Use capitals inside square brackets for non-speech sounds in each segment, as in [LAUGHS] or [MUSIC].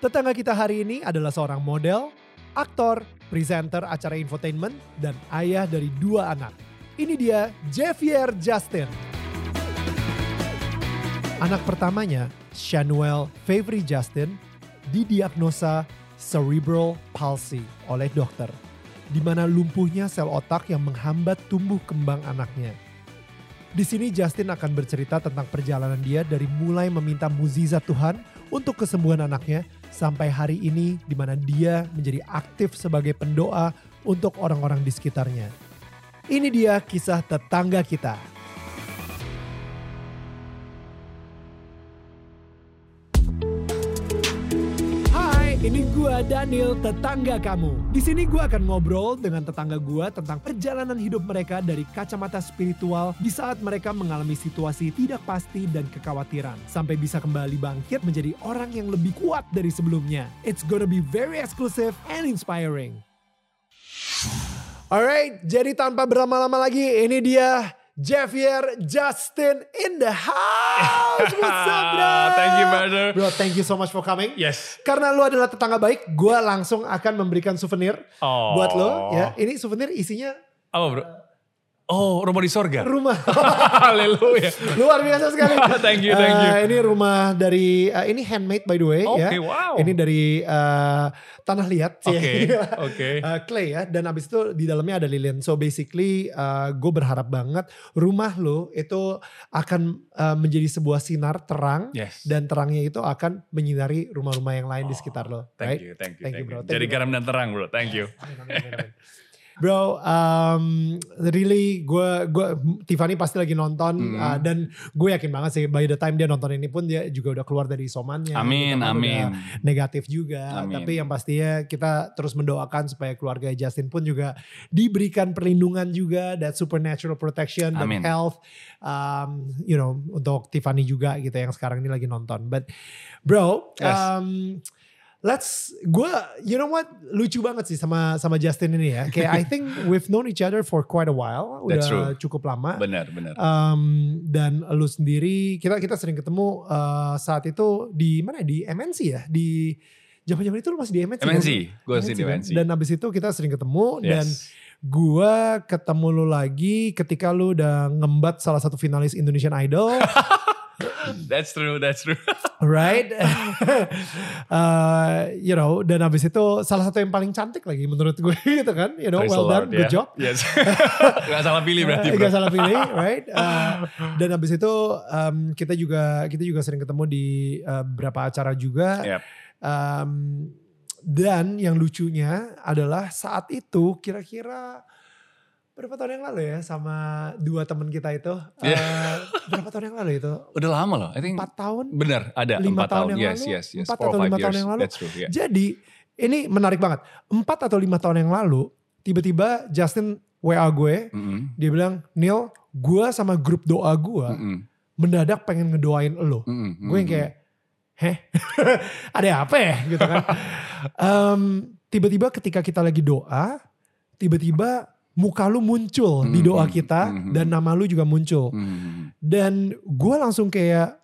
Tetangga kita hari ini adalah seorang model, aktor, presenter acara infotainment, dan ayah dari dua anak. Ini dia Javier Justin. Anak pertamanya, Shanuel Favory Justin, didiagnosa cerebral palsy oleh dokter, di mana lumpuhnya sel otak yang menghambat tumbuh kembang anaknya. Di sini Justin akan bercerita tentang perjalanan dia dari mulai meminta mukjizat Tuhan untuk kesembuhan anaknya sampai hari ini di mana dia menjadi aktif sebagai pendoa untuk orang-orang di sekitarnya. Ini dia kisah tetangga kita. Daniel, tetangga kamu. Di sini gua akan ngobrol dengan tetangga gua tentang perjalanan hidup mereka dari kacamata spiritual di saat mereka mengalami situasi tidak pasti dan kekhawatiran sampai bisa kembali bangkit menjadi orang yang lebih kuat dari sebelumnya. It's gonna be very exclusive and inspiring. Alright, jadi tanpa berlama-lama lagi, ini dia Javier Justin in the house. What's up, [LAUGHS] bro? Thank you, brother. Bro, thank you so much for coming. Yes. Karena lu adalah tetangga baik, gue langsung akan memberikan souvenir Oh. buat lo. Ya, ini souvenir isinya Apa bro? Oh, rumah di sorga. rumah. [LAUGHS] Haleluya. Luar biasa sekali. [LAUGHS] Thank you, thank you. Eh, ini rumah dari, eh, ini handmade by the way ya. Oke, wow. Ini dari eh, tanah liat. Oke, [LAUGHS] oke. Eh, clay ya. Dan abis itu di dalamnya ada lilin. So basically gue berharap banget rumah lo itu akan eh, menjadi sebuah sinar terang. Yes. Dan terangnya itu akan menyinari rumah-rumah yang lain di sekitar lo. Thank right? you, thank you, Thank you, bro. Thank Jadi you, bro. garam dan terang bro, thank you. Bro, um, really gue gua Tiffany pasti lagi nonton Hmm. uh, dan gue yakin banget sih by the time dia nonton ini pun dia juga udah keluar dari isomannya. Amin, gitu kan, amin. negatif juga. Amin. Tapi yang pastinya kita terus mendoakan supaya keluarga Justin pun juga diberikan perlindungan juga that supernatural protection dan Amin. health. Um, you know untuk Tiffany juga gitu yang sekarang ini lagi nonton. But bro, Yes. um, Let's, gue, you know what, lucu banget sih sama sama Justin ini ya. Kayak I think [LAUGHS] we've known each other for quite a while, udah That's true. cukup lama. Benar, benar. Um, dan lu sendiri, kita kita sering ketemu uh, saat itu di mana? Di MNC ya, di zaman-zaman itu lu masih di MNC. MNC, kan? gue sih di kan? MNC. Dan abis itu kita sering ketemu dan Yes. gue ketemu lu lagi ketika lu udah ngembat salah satu finalis Indonesian Idol. [LAUGHS] That's true, that's true. [LAUGHS] right? [LAUGHS] Uh, you know, dan abis itu salah satu yang paling cantik lagi menurut gue [LAUGHS] gitu kan, you know, Praise well done, Lord, good ya. job. Yes. Gak salah pilih berarti bro. Gak salah pilih, right? Uh, dan abis itu um, kita juga kita juga sering ketemu di uh, beberapa acara juga. Yep. Um, dan yang lucunya adalah saat itu kira-kira berapa tahun yang lalu ya sama dua teman kita itu. Iya. Uh, berapa tahun yang lalu itu? Udah lama loh, I think. Empat tahun? Benar, ada lima empat tahun tahun. yang Yes, lalu, yes, yes. empat atau lima tahun yang lalu. That's true, yeah. Jadi ini menarik banget. Empat atau lima tahun yang lalu, tiba-tiba Justin WA gue, Mm-mm, dia bilang, Neil, gue sama grup doa gue mm-mm, mendadak pengen ngedoain lo. mm-mm, Gue yang kayak, heh, [LAUGHS] ada apa ya gitu kan. [LAUGHS] Em, tiba-tiba ketika kita lagi doa, tiba-tiba muka lu muncul di doa Mhm, kita mhm. dan nama lu juga muncul. Mm-mm. Dan gue langsung kayak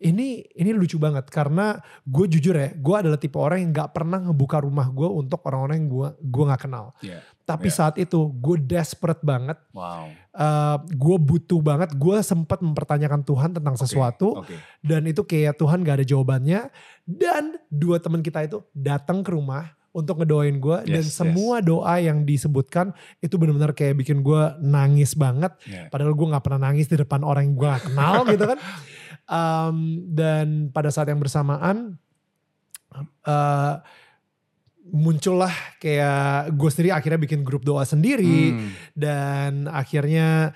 ini ini lucu banget karena gue jujur ya, gue adalah tipe orang yang nggak pernah ngebuka rumah gue untuk orang-orang yang gue gue nggak kenal. Yeah. Tapi Yeah. saat itu gue desperate banget, Wow. gue butuh banget, gue sempat mempertanyakan Tuhan tentang Oke, sesuatu Oke. dan itu kayak Tuhan gak ada jawabannya. Dan dua teman kita itu datang ke rumah untuk ngedoain gue dan Yes, semua doa yang disebutkan itu benar-benar kayak bikin gue nangis banget. Yeah. Padahal gue nggak pernah nangis di depan orang yang gue kenal [LAUGHS] gitu kan. Um, dan pada saat yang bersamaan uh, muncullah kayak gue sendiri akhirnya bikin grup doa sendiri Hmm. dan akhirnya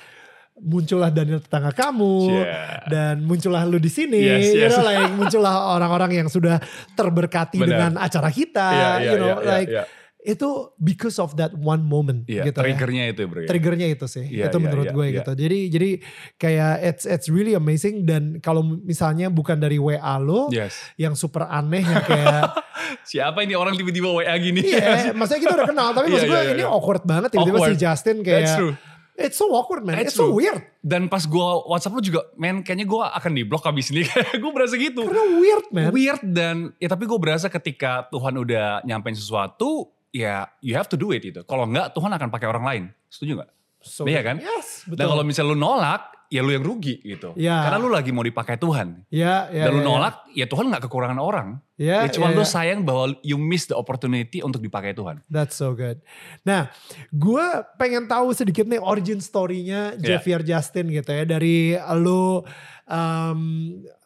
muncullah Daniel tetangga kamu Yeah. dan muncullah lu di sini, Yes, you yes. know, like muncullah orang-orang yang sudah terberkati Benar. dengan acara kita, Iya, iya, you know, iya, like iya. itu because of that one moment Iya, gitu ya. triggernya itu bro ya. Triggernya itu sih, Iya, itu iya, menurut iya, gue iya. gitu. Jadi jadi kayak it's it's really amazing dan kalau misalnya bukan dari WA lo Yes. yang super aneh yang kayak [LAUGHS] Siapa ini orang tiba-tiba WA gini? iya, maksudnya kita udah kenal tapi [LAUGHS] Iya, maksud gue iya, iya, ini iya. awkward banget tiba-tiba si. Justin That's kayak true. It's so awkward man. It's It's, so weird. Dan pas gue WhatsApp lu juga, men kayaknya gue akan di blok abis ini. [LAUGHS] gue berasa gitu. Karena weird man. Weird dan ya tapi gue berasa ketika Tuhan udah nyampein sesuatu, ya you have to do it gitu. Kalau enggak Tuhan akan pakai orang lain. Setuju nggak? So, Iya kan? Yes, betul. Dan kalau misalnya lu nolak, ya lu yang rugi gitu. Ya. Karena lu lagi mau dipakai Tuhan. ya, ya, Dan lu ya, nolak, ya Tuhan nggak kekurangan orang. Ya, Ya, cuma ya, lu ya. sayang bahwa you miss the opportunity untuk dipakai Tuhan. That's so good. Nah, gue pengen tahu sedikit nih origin story-nya Yeah. Javier Justin gitu ya. Dari lu, um,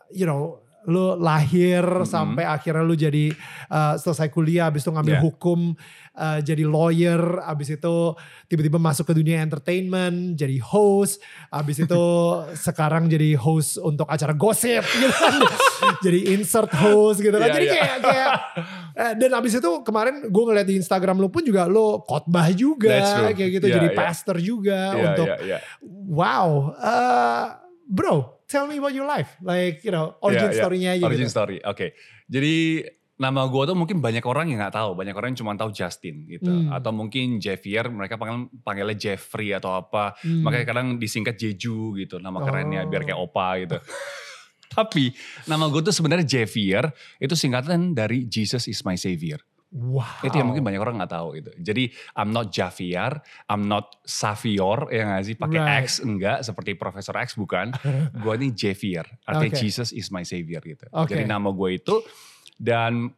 you know, lu lahir sampai akhirnya lu jadi uh, selesai kuliah, habis itu ngambil Yeah. hukum, uh, jadi lawyer, habis itu tiba-tiba masuk ke dunia entertainment, jadi host, habis itu [LAUGHS] sekarang jadi host untuk acara gosip gitu kan. [LAUGHS] jadi insert host gitu kan. Yeah, jadi yeah. kayak kayak eh, dan abis itu kemarin gue ngeliat di Instagram lu pun juga lu khotbah juga kayak gitu Yeah, jadi yeah. pastor juga Iya, untuk iya, iya. wow uh, bro tell me about your life like you know origin Iya, iya. story-nya aja Origin gitu. story, oke. Jadi nama gue tuh mungkin banyak orang yang nggak tahu, banyak orang yang cuma tahu Justin gitu, Hmm. atau mungkin Javier, mereka panggil panggilnya Jeffrey atau apa, Hmm. makanya kadang disingkat Jeju gitu, nama kerennya Oh. biar kayak opa gitu. [LAUGHS] Tapi nama gue tuh sebenarnya Javier itu singkatan dari Jesus is my savior. wow Itu yang mungkin banyak orang nggak tahu gitu. Jadi I'm not Javier, I'm not Savior ya nggak sih pakai Right. X enggak seperti Profesor X bukan. [LAUGHS] gue ini Javier, artinya Oke. Jesus is my savior gitu. Oke. Jadi nama gue itu dan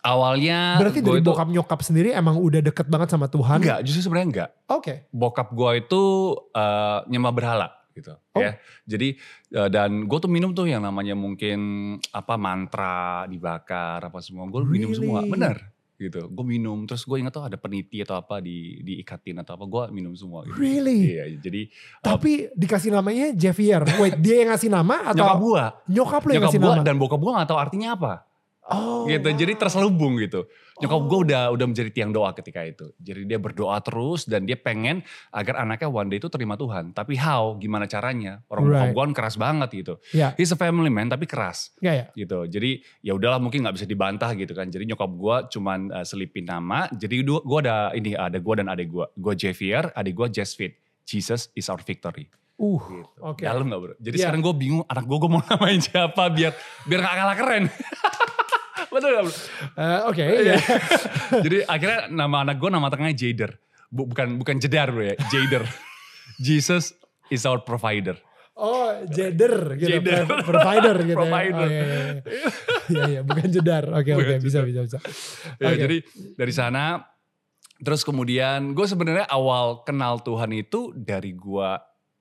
awalnya berarti dari itu bokap nyokap sendiri emang udah deket banget sama Tuhan enggak, justru sebenarnya enggak. oke Bokap gue itu eh, nyembah berhala gitu Oh. ya. Jadi eh, dan gue tuh minum tuh yang namanya mungkin apa mantra dibakar apa semua. Gue minum semua, Really? bener gitu. Gue minum terus gue ingat tuh ada peniti atau apa di diikatin atau apa. Gue minum semua gitu. Really? Iya, jadi eh, tapi dikasih namanya Javier wait dia yang ngasih nama atau nyokap gue, nyokap lu yang nyokap ngasih gue nama dan bokap gue gak tahu artinya apa. Oh gitu. wow. Jadi terselubung gitu. Nyokap gue Oh. udah udah menjadi tiang doa ketika itu. Jadi dia berdoa terus dan dia pengen agar anaknya one day itu terima Tuhan. Tapi how? Gimana caranya? Orang Right. gue kan keras banget gitu. ya He's a family man tapi keras ya ya gitu. Jadi ya udahlah mungkin nggak bisa dibantah gitu kan. Jadi nyokap gue cuman uh, selipin nama. Jadi gue ada ini ada gue dan adik gue. Gue Javier, adik gue Jasfit. Jesus is our victory. uh Gitu. Oke. Dalam gak bro? Jadi Iya. sekarang gue bingung anak gue gue mau [LAUGHS] namain siapa biar biar gak kalah keren. [LAUGHS] Betul gak bro? Eh, oke Iya. ya [LAUGHS] Jadi akhirnya nama anak gue nama tengahnya Jader. Bu- bukan bukan Jedar bro ya, Jader. [LAUGHS] Jesus is our provider. Oh, jeder gitu, Jeder. pro- provider gitu Provider. ya. Oh, iya, iya, iya. Iya, iya, bukan jedar. Oke, oke, Bukan bisa, bisa, bisa. Ya, Oke. Jadi dari sana terus kemudian gue sebenarnya awal kenal Tuhan itu dari gue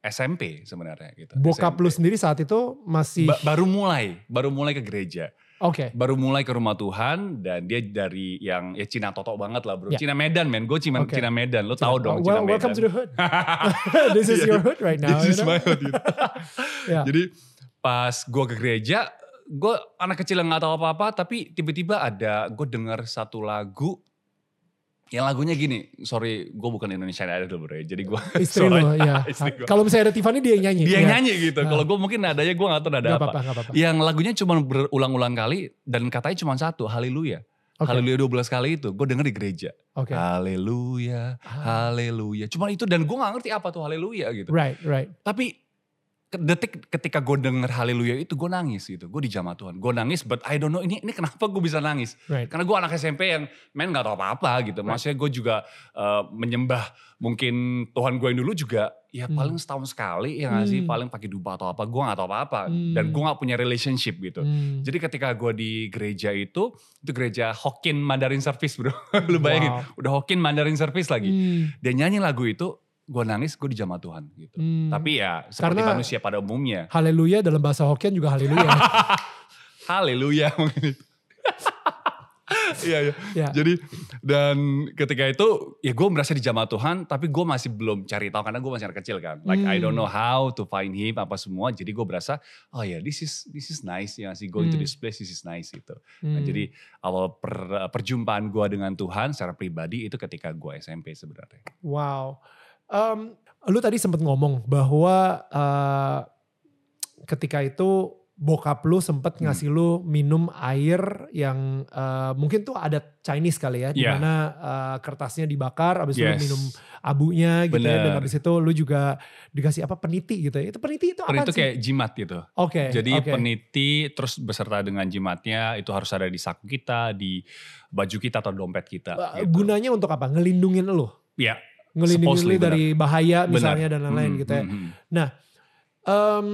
SMP sebenarnya gitu. Bokap SMP. lu sendiri saat itu masih, Ba- baru mulai, baru mulai ke gereja. Oke. Baru mulai ke rumah Tuhan dan dia dari yang ya Cina Toto banget lah bro. Ya. Cina Medan men, gue Cina, Oke. Cina Medan, lo tau dong well, Cina welcome Medan. to the hood. [LAUGHS] [LAUGHS] This is Iya, your hood right now. This is know? my hood, gitu. [LAUGHS] Ya. Jadi pas gue ke gereja, gue anak kecil yang gak tahu apa-apa, tapi tiba-tiba ada gue dengar satu lagu yang lagunya gini, sorry gue bukan Indonesian Idol bro ya, jadi gue [LAUGHS] Istri lu, ya. [LAUGHS] Kalau misalnya ada Tiffany dia yang nyanyi. dia yang ya. nyanyi gitu, Ah. kalau gue mungkin nadanya gue gak tahu nada Gak apa. apa-apa, gak apa-apa. Yang lagunya cuma berulang-ulang kali dan katanya cuma satu, Haleluya. Oke, Haleluya 12 kali itu, gue denger di gereja. oke. Haleluya, Ah. haleluya. Cuma itu dan gue gak ngerti apa tuh haleluya gitu. Right, right. Tapi detik ketika gue denger haleluya itu gue nangis gitu. Gue dijamah Tuhan. Gue nangis but I don't know ini ini kenapa gue bisa nangis. Right. Karena gue anak SMP yang main gak tau apa-apa gitu. Maksudnya gue juga eh, menyembah mungkin Tuhan gue yang dulu juga ya Hmm. paling setahun sekali ya gak sih. Hmm. Paling pakai dupa atau apa. Gue gak tau apa-apa. Hmm. Dan gue gak punya relationship gitu. Hmm. Jadi ketika gue di gereja itu, itu gereja Hokkien Mandarin Service bro. [LAUGHS] Lu bayangin, Wow. udah Hokkien Mandarin Service lagi. Hmm. Dia nyanyi lagu itu, gue nangis, gue dijamah Tuhan gitu. Hmm. Tapi ya seperti Karena- manusia pada umumnya. Haleluya dalam bahasa Hokkien juga haleluya. [LAUGHS] Haleluya mungkin itu. Iya, iya. ya. Jadi dan ketika itu ya gue merasa dijamah Tuhan tapi gue masih belum cari tahu karena gue masih anak kecil kan. Like I don't Hmm. know how to find him apa semua. Jadi gue berasa oh ya this is this is nice ya sih going to Hmm. this place this is nice gitu. Nah, Hmm. jadi awal per- perjumpaan gue dengan Tuhan secara pribadi itu ketika gue SMP sebenarnya. Wow. Em, lu tadi sempat ngomong bahwa eh, ketika itu bokap lu sempet Hmm. ngasih lu minum air yang eh, mungkin tuh ada Chinese kali ya, di Iya. mana eh, kertasnya dibakar, abis itu lu Yes. minum abunya gitu ya, dan Bener. abis itu lu juga dikasih apa peniti gitu ya. Itu peniti itu apa Peniti itu sih? kayak jimat gitu. Oke. Jadi oke. peniti terus beserta dengan jimatnya itu harus ada di saku kita, di baju kita atau dompet kita. Gitu. Gunanya untuk apa? Ngelindungin lu, Ya, ngelindungin Supposedly, lu dari bahaya benar. misalnya dan lain-lain Hmm, gitu ya. hmm, hmm. Em,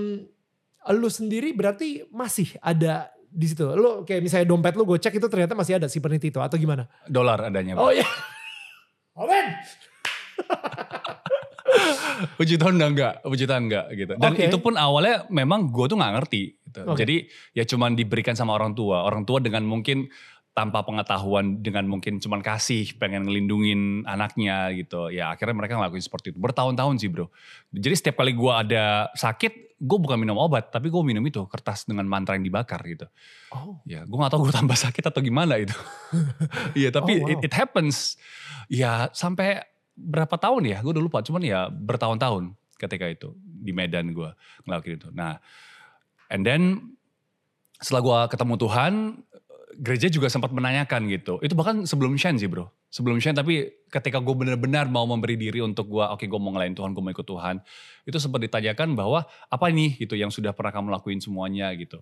lu sendiri berarti masih ada di situ. Lu kayak misalnya dompet lu gue cek itu ternyata masih ada si peniti itu atau gimana? Dolar adanya. Oh Bro. iya. Omen. Puji Tuhan udah enggak, puji Tuhan enggak gitu. Dan Oke. itu pun awalnya memang gue tuh nggak ngerti. Gitu. Oke. Jadi ya cuman diberikan sama orang tua. Orang tua dengan mungkin tanpa pengetahuan, dengan mungkin cuman kasih, pengen ngelindungin anaknya gitu. Ya akhirnya mereka ngelakuin seperti itu. Bertahun-tahun sih bro. Jadi setiap kali gue ada sakit, gue bukan minum obat, tapi gue minum itu kertas dengan mantra yang dibakar gitu. Oh. Ya gue gak tahu gue tambah sakit atau gimana itu. [LAUGHS] Iya tapi Oh, wow. it, it happens. Ya sampai berapa tahun ya, gue udah lupa. Cuman ya bertahun-tahun ketika itu di Medan gue ngelakuin itu. Nah, and then setelah gue ketemu Tuhan, gereja juga sempat menanyakan gitu. Itu bahkan sebelum Shen sih bro. Sebelum Shen tapi ketika gue benar-benar mau memberi diri untuk gue, oke gue mau ngelain Tuhan, gue mau ikut Tuhan. Itu sempat ditanyakan bahwa apa nih gitu yang sudah pernah kamu lakuin semuanya gitu.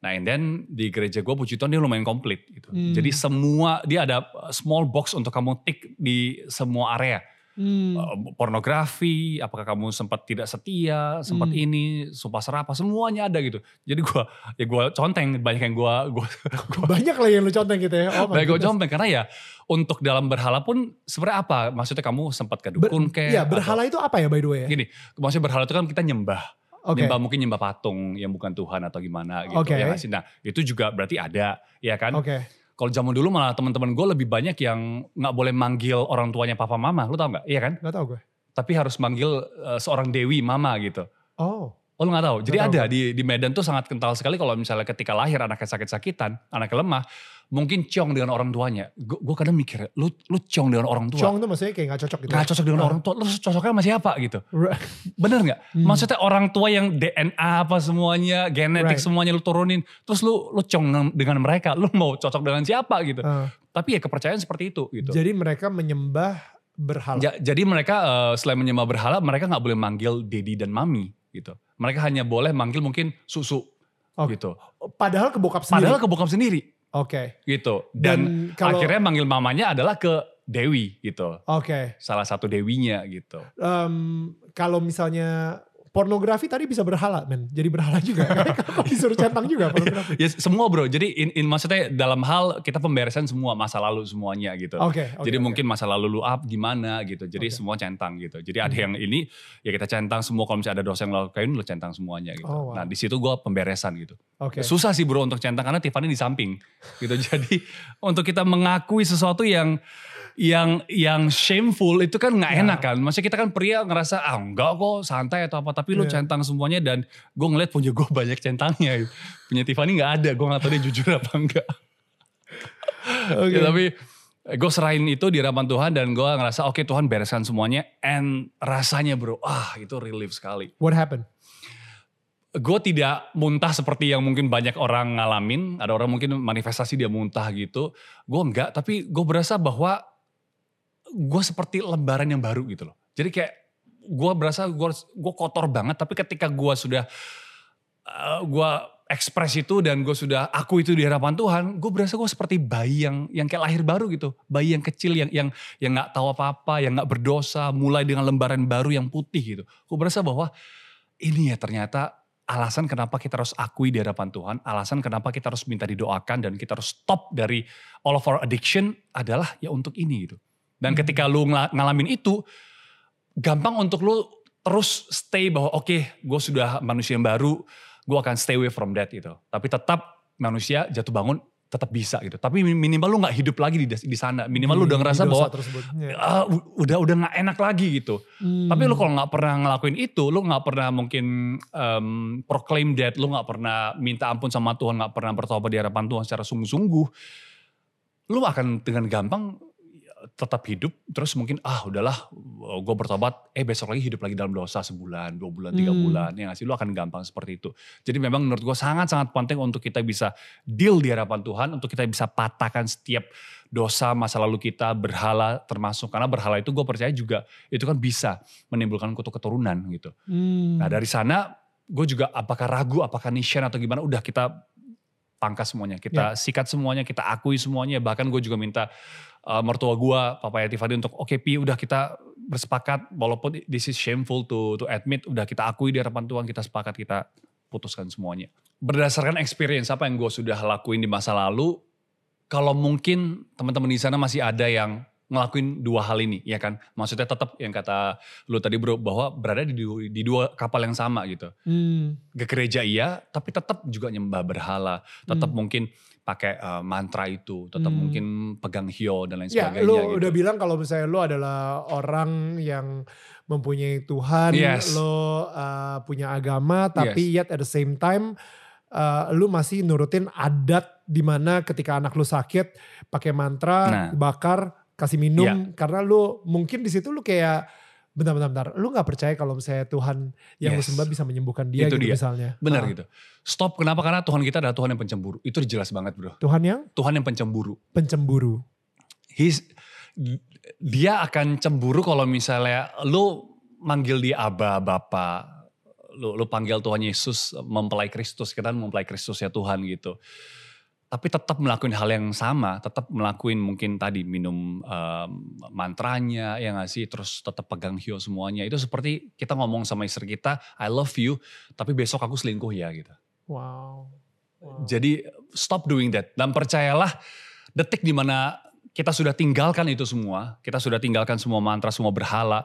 Nah and then di gereja gue puji Tuhan dia lumayan komplit gitu. Hmm. Jadi semua, dia ada small box untuk kamu tick di semua area. Hmm. Pornografi, apakah kamu sempat tidak setia, sempat Hmm. ini, sumpah serapah, semuanya ada gitu. Jadi gua ya gua conteng, banyak yang gua, gua [LAUGHS] Banyak lah yang lu conteng gitu ya. Oh banyak goodness. conteng karena ya untuk dalam berhala pun sebenarnya apa? Maksudnya kamu sempat ke dukun Ber- kayak Iya berhala itu apa ya by the way ya? Gini, maksudnya berhala itu kan kita nyembah. Oke. Nyembah mungkin nyembah patung yang bukan Tuhan atau gimana gitu. Oke. Ya sih? Nah itu juga berarti ada, ya kan? Oke. Kalau zaman dulu malah teman-teman gue lebih banyak yang nggak boleh manggil orang tuanya papa mama, lu tau nggak? Iya kan? Gak tau gue. Tapi harus manggil eh, seorang dewi mama gitu. Oh. Oh lu gak tahu? Jadi Nggak ada tahu. di, di Medan tuh sangat kental sekali kalau misalnya ketika lahir anaknya sakit-sakitan, anaknya lemah, mungkin ciong dengan orang tuanya. Gue kadang mikir, lu, lu ciong dengan orang tua. Chong tuh maksudnya kayak gak cocok gitu. Gak cocok dengan Ah. orang tua, lu cocoknya sama siapa gitu. Right. Bener gak? Hmm. Maksudnya orang tua yang DNA apa semuanya, genetik Right. semuanya lu turunin. Terus lu, lu ciong dengan- mereka, lu mau cocok dengan siapa gitu. Ah. Tapi ya kepercayaan seperti itu gitu. Jadi mereka menyembah berhala. Ja- jadi mereka eh, selain menyembah berhala, mereka nggak boleh manggil dedi dan mami gitu. Mereka hanya boleh manggil mungkin susu Oke. gitu. Padahal ke bokap sendiri. Padahal ke bokap sendiri Oke. gitu. Dan, kalau- akhirnya manggil mamanya adalah ke Dewi gitu. Oke. Salah satu dewinya gitu. Em, kalau misalnya pornografi tadi bisa berhala men. Jadi berhala juga. [LAUGHS] Kok disuruh centang juga pornografi. Ya semua bro. Jadi in, in- maksudnya dalam hal kita pemberesan semua masa lalu semuanya gitu. Oke. oke, Jadi oke. mungkin masa lalu lu up gimana gitu. Jadi Oke. semua centang gitu. Jadi ada Hmm. yang ini ya kita centang semua kalau misalnya ada dosa yang lo lakuin lu centang semuanya gitu. Oh, wow. Nah di situ gua pemberesan gitu. Oke. Susah sih bro untuk centang karena Tiffany di samping gitu. [LAUGHS] Jadi untuk kita mengakui sesuatu yang yang yang shameful itu kan nggak Ya. enak kan. Maksudnya kita kan pria ngerasa ah enggak kok santai atau apa. Tapi lu Iya. centang semuanya dan gue ngeliat punya gue banyak centangnya. Punya Tiffany nggak ada. Gue nggak tahu dia jujur apa enggak. Oke. Ya, tapi gue serahin itu di hadapan Tuhan dan gue ngerasa oke Tuhan bereskan semuanya. And rasanya bro, ah itu relief sekali What happened? gue tidak muntah seperti yang mungkin banyak orang ngalamin. Ada orang mungkin manifestasi dia muntah gitu. Gue enggak, tapi gue berasa bahwa gue seperti lembaran yang baru gitu loh. Jadi kayak gue berasa gue kotor banget, tapi ketika gue sudah uh, gue ekspres itu dan gue sudah aku itu di hadapan Tuhan, gue berasa gue seperti bayi yang yang kayak lahir baru gitu, bayi yang kecil yang yang yang nggak tahu apa-apa, yang nggak berdosa, mulai dengan lembaran baru yang putih gitu. Gue berasa bahwa ini ya ternyata alasan kenapa kita harus akui di hadapan Tuhan, alasan kenapa kita harus minta didoakan dan kita harus stop dari all of our addiction adalah ya untuk ini gitu. Dan Hmm. ketika lu ngala- ngalamin itu, gampang untuk lu terus stay bahwa oke gue sudah manusia yang baru, gue akan stay away from that gitu. Tapi tetap manusia jatuh bangun tetap bisa gitu. Tapi minimal lu nggak hidup lagi di, di sana. Minimal lu Di- udah ngerasa bahwa tersebut. Iya. ah, u- udah udah nggak enak lagi gitu. Hmm. Tapi lu kalau nggak pernah ngelakuin itu, lu nggak pernah mungkin um, proclaim that, lu nggak pernah minta ampun sama Tuhan, nggak pernah bertobat di hadapan Tuhan secara sungguh-sungguh, lu akan dengan gampang tetap hidup terus mungkin ah udahlah gue bertobat eh besok lagi hidup lagi dalam dosa sebulan dua bulan tiga Hmm. bulan ya nggak sih lu akan gampang seperti itu jadi memang menurut gue sangat sangat penting untuk kita bisa deal di hadapan Tuhan untuk kita bisa patahkan setiap dosa masa lalu kita berhala termasuk karena berhala itu gue percaya juga itu kan bisa menimbulkan kutuk keturunan gitu Hmm. nah dari sana gue juga apakah ragu apakah nisyan atau gimana udah kita pangkas semuanya kita sikat semuanya kita akui semuanya bahkan gue juga minta uh, mertua gue papa Yati Fadi untuk oke pi udah kita bersepakat walaupun this is shameful to to admit udah kita akui di hadapan Tuhan kita sepakat kita putuskan semuanya berdasarkan experience apa yang gue sudah lakuin di masa lalu kalau mungkin teman-teman di sana masih ada yang ngelakuin dua hal ini ya kan maksudnya tetap yang kata lu tadi bro bahwa berada di, di dua kapal yang sama gitu Hmm. ke gereja iya tapi tetap juga nyembah berhala tetap Hmm. mungkin pakai uh, mantra itu tetap Hmm. mungkin pegang hio dan lain Ya, sebagainya lu gitu. udah bilang kalau misalnya lu adalah orang yang mempunyai Tuhan, Yes. lu uh, punya agama, tapi yet at the same time uh, lu masih nurutin adat di mana ketika anak lu sakit pakai mantra, Nah. bakar, kasih minum, karena lu mungkin di situ lu kayak bentar-bentar, lu nggak percaya kalau misalnya Tuhan yang lu Yes. sembah bisa menyembuhkan dia Itu gitu dia. misalnya. benar Ah. gitu stop kenapa karena Tuhan kita adalah Tuhan yang pencemburu itu jelas banget bro Tuhan yang Tuhan yang pencemburu pencemburu. He's, dia akan cemburu kalau misalnya lu manggil dia Aba, Bapa, lu, lu panggil Tuhan Yesus mempelai Kristus, kita kan mempelai Kristus ya Tuhan gitu. Tapi tetap melakukan hal yang sama, tetap melakukan mungkin tadi minum um, mantranya, ya nggak sih, terus tetap pegang hio semuanya. Itu seperti kita ngomong sama istri kita, I love you, tapi besok aku selingkuh ya gitu. Wow. Wow. Jadi stop doing that dan percayalah detik di mana kita sudah tinggalkan itu semua, kita sudah tinggalkan semua mantra, semua berhala,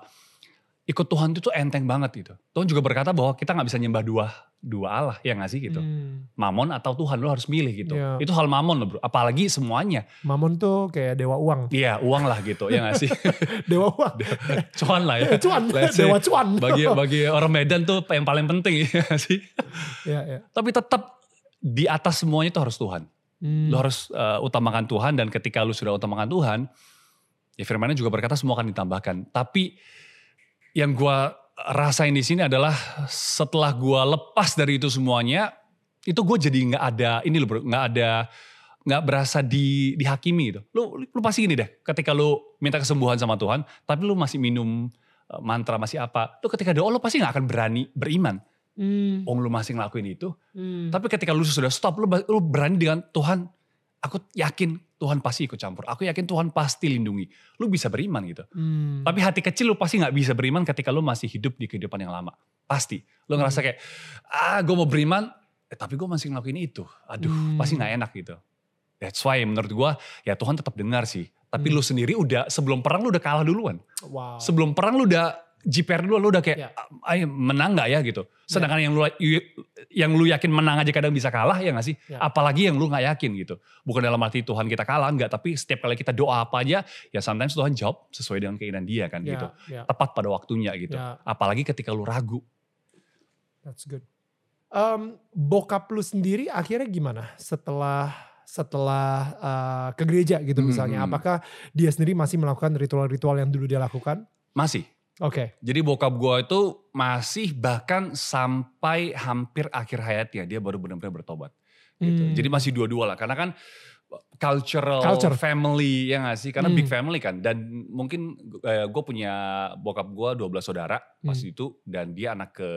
ikut Tuhan itu tuh enteng banget gitu. Tuhan juga berkata bahwa kita nggak bisa nyembah dua dua Allah, ya nggak sih gitu. Hmm. Mamon atau Tuhan lo harus milih gitu. Iya. Itu hal mamon loh bro, apalagi semuanya. Mamon tuh kayak dewa uang. Iya uang lah gitu, ya nggak sih. [LAUGHS] Dewa uang. cuan lah ya. [LAUGHS] cuan, Let's dewa cuan. Bagi [LAUGHS] bagi orang Medan tuh yang paling penting ya sih. ya, ya. Tapi tetap di atas semuanya itu harus Tuhan. Hmm. Lu harus uh, utamakan Tuhan dan ketika lu sudah utamakan Tuhan, ya firmannya juga berkata semua akan ditambahkan. Tapi yang gua rasain di sini adalah setelah gua lepas dari itu semuanya, itu gue jadi nggak ada ini loh bro, nggak ada nggak berasa di dihakimi gitu. Lu, lu pasti gini deh, ketika lu minta kesembuhan sama Tuhan, tapi lu masih minum uh, mantra masih apa, lu ketika doa lu pasti nggak akan berani beriman. Hmm. Oh lu masih ngelakuin itu, Hmm. tapi ketika lu sudah stop, lu, lu berani dengan Tuhan. Aku yakin Tuhan pasti ikut campur. Aku yakin Tuhan pasti lindungi. Lu bisa beriman gitu. Hmm. Tapi hati kecil lu pasti nggak bisa beriman ketika lu masih hidup di kehidupan yang lama. Pasti. Lu ngerasa kayak, ah gue mau beriman, eh, tapi gue masih ngelakuin itu. Aduh, Hmm. pasti nggak enak gitu. That's why menurut gue, ya Tuhan tetap dengar sih. Tapi Hmm. lu sendiri udah, sebelum perang lu udah kalah duluan. wow. Sebelum perang lu udah jiper dulu, lu udah kayak, Ya. "Ah, menang gak ya gitu. Sedangkan yang lu yang lu yakin menang aja kadang bisa kalah ya gak sih? Ya. Apalagi yang lu gak yakin gitu. Bukan dalam arti Tuhan kita kalah, enggak. Tapi setiap kali kita doa apa aja, ya sometimes Tuhan jawab sesuai dengan keinginan dia kan Ya, gitu. ya, Tepat pada waktunya gitu. ya. Apalagi ketika lu ragu. That's good. Um, bokap lu sendiri akhirnya gimana setelah setelah uh, ke gereja gitu misalnya? hmm. Apakah dia sendiri masih melakukan ritual-ritual yang dulu dia lakukan? Masih. Oke. Jadi bokap gua itu masih bahkan sampai hampir akhir hayatnya dia baru benar-benar bertobat. Gitu. Hmm. Jadi masih dua-dua lah karena kan cultural Culture. family ya gak sih? Karena Hmm. big family kan dan mungkin gue punya bokap gue 12 saudara pas Hmm. itu dan dia anak ke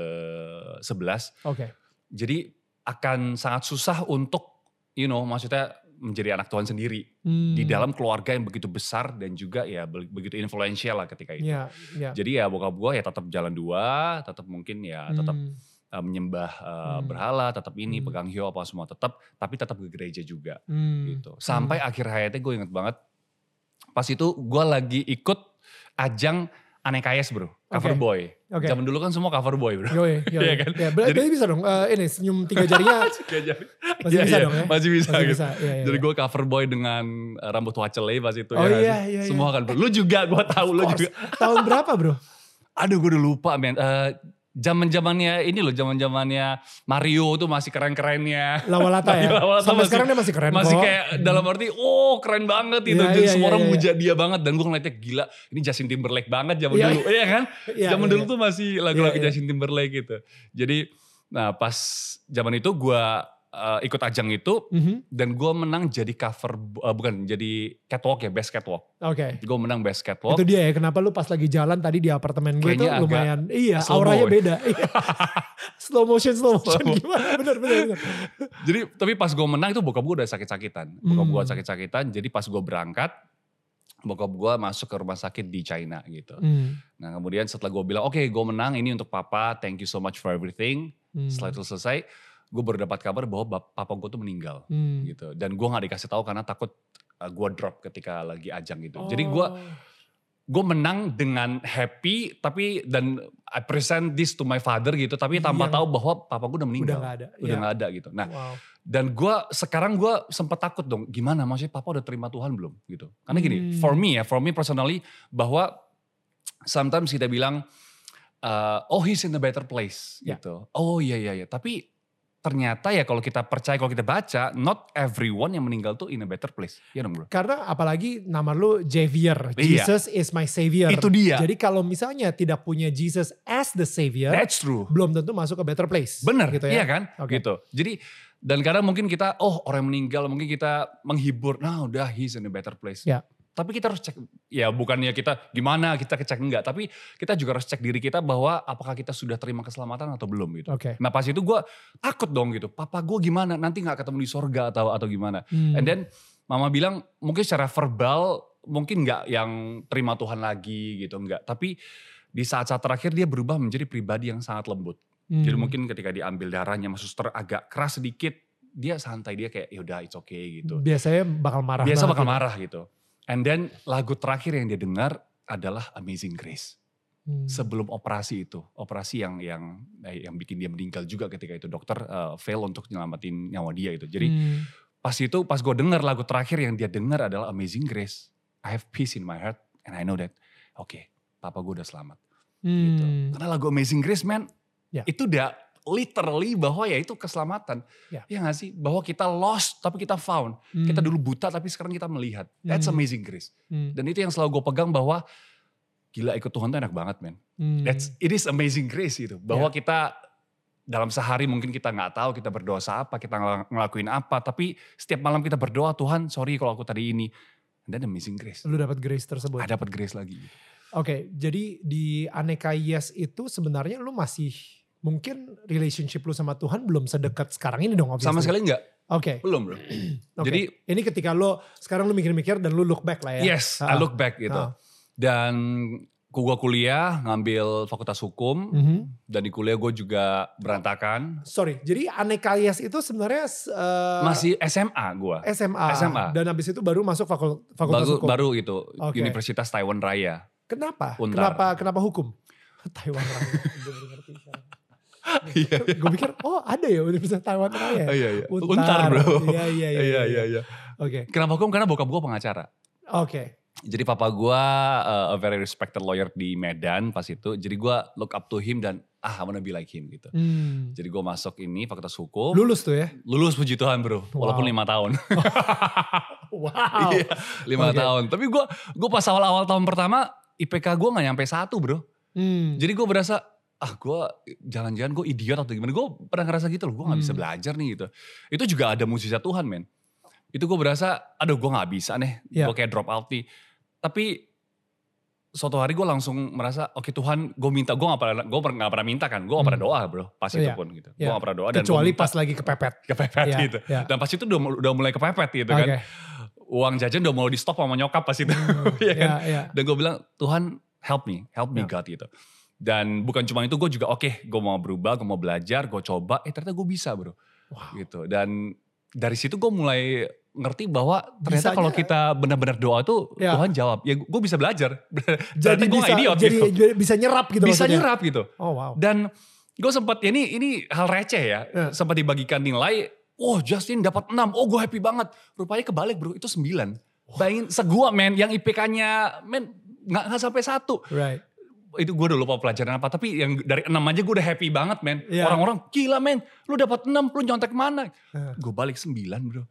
11. Oke. Jadi akan sangat susah untuk you know maksudnya menjadi anak Tuhan sendiri Hmm. di dalam keluarga yang begitu besar dan juga ya be- begitu influential lah ketika itu. Ya, ya. Jadi ya bokap gue ya tetap jalan dua, tetap mungkin ya tetap Hmm. uh, menyembah uh, Hmm. berhala, tetap ini Hmm. pegang hio apa semua tetap, tapi tetap ke gereja juga Hmm. gitu. Sampai akhir hayatnya gue inget banget, pas itu gue lagi ikut ajang Aneh Kayes bro, cover Oke. boy. Oke. Zaman dulu kan semua cover boy bro. [LAUGHS] Iya kan? Ya, berarti Jadi- bisa dong. eh, ini senyum tiga jarinya [LAUGHS] Masih Iya, bisa iya, dong ya? Masih bisa masih gitu. bisa. Iya, iya, Jadi iya. gue cover boy dengan uh, rambut wacele pas itu Oh ya. nggak iya, iya, iya. Semua kan bro. Lu juga gue tahu lu juga. Tahun berapa bro? Aduh gue udah lupa men. Eh, zaman zamannya ini loh, zaman zamannya Mario tuh masih keren-kerennya. Lawalata ya. [LAUGHS] Lawalata Sampai masih- sekarang dia masih keren Masih kok. kayak dalam arti, oh keren banget itu. Dan iya, semua orang iya. muja dia banget. Dan gue ngeliatnya gila, ini Justin Timberlake banget zaman Iya, dulu. Iya kan? [LAUGHS] Iya, zaman iya, dulu iya. tuh masih lagu-lagu Iya, iya. Justin Timberlake gitu. Jadi, nah pas zaman itu gue uh, ikut ajang itu. Mhm. Dan gue menang jadi cover, uh, bukan jadi catwalk ya, best catwalk. Oke. Gue menang best catwalk. Itu dia ya kenapa lu pas lagi jalan tadi di apartemen gue agak lumayan iya slow auranya ya. beda. Iya. [LAUGHS] slow motion slow motion Slow gimana bener bener bener. Jadi tapi pas gue menang itu bokap gue udah sakit-sakitan. Bokap gue Hmm. sakit-sakitan. Jadi pas gue berangkat, bokap gue masuk ke rumah sakit di China gitu. Hmm. Nah kemudian setelah gue bilang, oke gue menang ini untuk papa, thank you so much for everything. Hmm. Setelah itu selesai, gue baru dapat kabar bahwa papa gue tuh meninggal Hmm. gitu. Dan gue gak dikasih tahu karena takut uh, gue drop ketika lagi ajang gitu. Jadi gue Oh. gue menang dengan happy tapi dan I present this to my father gitu tapi tanpa Yang tahu bahwa papa gue udah udah meninggal nggak ada. udah Iya. nggak ada gitu nah Wow. dan gue sekarang gue sempat takut dong gimana maksudnya papa udah terima Tuhan belum gitu karena gini Hmm. for me ya for me personally bahwa sometimes kita bilang uh, oh he's in a better place Ya. gitu oh iya iya iya tapi ternyata ya kalau kita percaya kalau kita baca not everyone yang meninggal tuh in a better place ya dong bro Karena apalagi nama lu Xavier, Iya. Jesus is my savior. itu dia Jadi kalau misalnya tidak punya Jesus as the savior, that's true belum tentu masuk ke better place. Bener, gitu ya. iya kan? Oke. Gitu. Jadi dan kadang mungkin kita, oh orang yang meninggal mungkin kita menghibur, nah udah he's in a better place. Ya. Tapi kita harus cek, ya bukannya kita gimana kita cek enggak, tapi kita juga harus cek diri kita bahwa apakah kita sudah terima keselamatan atau belum gitu. Oke. Nah pas itu gue takut dong gitu, papa gue gimana nanti nggak ketemu di sorga atau atau gimana. Hmm. And then mama bilang mungkin secara verbal mungkin nggak yang terima Tuhan lagi gitu, enggak. Tapi di saat-saat terakhir dia berubah menjadi pribadi yang sangat lembut. Jadi Hmm. mungkin ketika diambil darahnya sama suster agak keras sedikit, dia santai dia kayak yaudah it's okay gitu. biasanya bakal marah. Biasa bakal gitu. marah gitu. And then lagu terakhir yang dia dengar adalah Amazing Grace. Hmm. Sebelum operasi itu, operasi yang yang eh, yang bikin dia meninggal juga ketika itu dokter eh, fail untuk nyelamatin nyawa dia itu. Jadi Hmm. pas itu pas gue dengar lagu terakhir yang dia dengar adalah Amazing Grace. I have peace in my heart and I know that oke, papa gue udah selamat gitu. Hmm. Karena lagu Amazing Grace man, Ya. itu udah literally bahwa ya itu keselamatan. Ya. Ya gak sih? Bahwa kita lost tapi kita found. Kita Hmm. dulu buta tapi sekarang kita melihat. That's Hmm. Amazing Grace. Hmm. Dan itu yang selalu gue pegang bahwa gila ikut Tuhan tuh enak banget men. Hmm. That's, it is Amazing Grace gitu. Bahwa kita dalam sehari mungkin kita nggak tahu kita berdosa apa, kita ngel- ngelakuin apa. Tapi setiap malam kita berdoa Tuhan sorry kalau aku tadi ini. Dan Amazing Grace. Lu dapat grace tersebut. Ada dapat grace lagi. Oke, jadi di aneka yes itu sebenarnya lu masih mungkin relationship lu sama Tuhan belum sedekat sekarang ini dong. Sama obviously. sekali enggak? Oke. Belum bro. [CLEARS THROAT] [CLEARS THROAT] oke. Jadi ini ketika lu sekarang lu mikir-mikir dan lu look back lah ya. Yes, I Ah. look back gitu. Ah. Dan gua kuliah ngambil fakultas hukum Mhm. dan di kuliah gue juga berantakan. Sorry, jadi aneka yes itu sebenarnya eh, Masih SMA gua. SMA. SMA. Dan habis itu baru masuk fakul- fakultas Baru, hukum. baru itu Oke. Universitas Taiwan Raya. Kenapa? Untar. Kenapa kenapa hukum? [LAUGHS] Taiwan Raya. Gue baru ngerti sekarang. [LAUGHS] Iya. Gue pikir, oh ada ya Universitas Taiwan Raya. iya iya. Untar. Untar, bro. Iya, iya, [LAUGHS] iya, iya iya. iya. Oke. Kenapa hukum? Karena bokap gua pengacara. Oke. Jadi papa gua uh, a very respected lawyer di Medan pas itu. Jadi gua look up to him dan ah I wanna be like him gitu. Hmm. Jadi gua masuk ini fakultas hukum. Lulus tuh ya? Lulus puji Tuhan bro. Walaupun Wow. lima tahun. [LAUGHS] Wow. Iya, lima Oke. tahun. Tapi gue gue pas awal-awal tahun pertama IPK gue nggak nyampe satu bro. Hmm. Jadi gue berasa ah gue jangan-jangan gue idiot atau gimana. Gue pernah ngerasa gitu loh. Gue bisa Hmm. belajar nih gitu. Itu juga ada mukjizat Tuhan men. Itu gue berasa aduh gue nggak bisa nih. Ya. Gue kayak drop out nih. Tapi suatu hari gue langsung merasa oke Tuhan gue minta gue gak pernah gue nggak pernah minta kan gue gak pernah Hmm. doa bro pas itu Iya. pun gitu gue Iya. gak pernah doa dan Kecuali minta pas lagi kepepet. kepepet Iya, gitu iya. dan pas itu udah, udah mulai kepepet gitu Oke. kan uang jajan udah mau di stop sama nyokap pas itu [LAUGHS] Iya kan Iya, iya. dan gue bilang Tuhan help me help me Ya. God gitu dan bukan cuma itu gue juga oke gue mau berubah gue mau belajar gue coba eh ternyata gue bisa bro Wow. gitu dan dari situ gue mulai ngerti bahwa ternyata kalau kita benar-benar doa tuh Ya. Tuhan jawab ya gue bisa belajar [LAUGHS] Jadi gue bisa, idiot jadi gitu. jadi bisa nyerap gitu bisa maksudnya. nyerap gitu Oh wow. dan gue sempat ya ini ini hal receh ya Ya. sempat dibagikan nilai oh Justin dapat 6 oh gue happy banget rupanya kebalik bro itu 9 bayangin segua men yang IPK-nya men nggak nggak sampai satu Right. Itu gue udah lupa pelajaran apa. Tapi yang dari enam aja gue udah happy banget men. Iya. Orang-orang gila men, lu dapat enam, lu nyontek mana? Eh. Gue balik sembilan bro.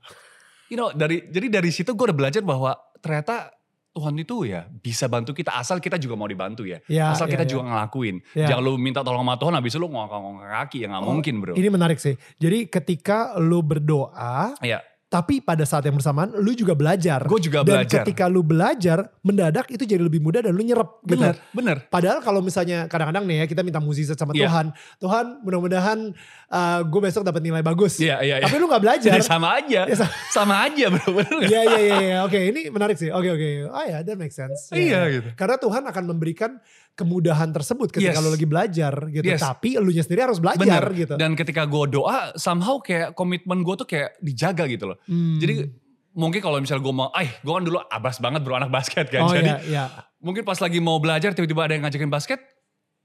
You know, dari jadi dari situ gue udah belajar bahwa ternyata Tuhan itu ya bisa bantu kita asal kita juga mau dibantu ya. Ya, asal ya, kita ya. juga ngelakuin. Ya. Jangan lu minta tolong sama Tuhan habis itu lu ngongkong-ngongkong kaki ya nggak Oh, mungkin bro. Ini menarik sih. Jadi ketika lu berdoa, Iya, tapi pada saat yang bersamaan lu juga belajar. gue juga Dan belajar. ketika lu belajar, mendadak itu jadi lebih mudah dan lu nyerap gitu. Bener, bener. Padahal kalau misalnya kadang-kadang nih ya kita minta mukjizat sama Iya. Tuhan. Tuhan mudah-mudahan gue besok dapat nilai bagus. Iya, iya, iya. Tapi lu gak belajar. Jadi sama aja, Ya, sa- sama aja bro? Iya iya iya iya. Oke ini menarik sih. Oke oke. Oh ya that makes sense. Iya, Ya. gitu. Karena Tuhan akan memberikan kemudahan tersebut ketika Yes. lu lagi belajar gitu. Yes. Tapi elunya sendiri harus belajar Bener. gitu. Dan ketika gue doa, somehow kayak komitmen gue tuh kayak dijaga gitu loh. Hmm. Jadi mungkin kalau misalnya gue mau, eh gue kan dulu abas banget bro anak basket kan. oh Jadi iya iya. mungkin pas lagi mau belajar tiba-tiba ada yang ngajakin basket,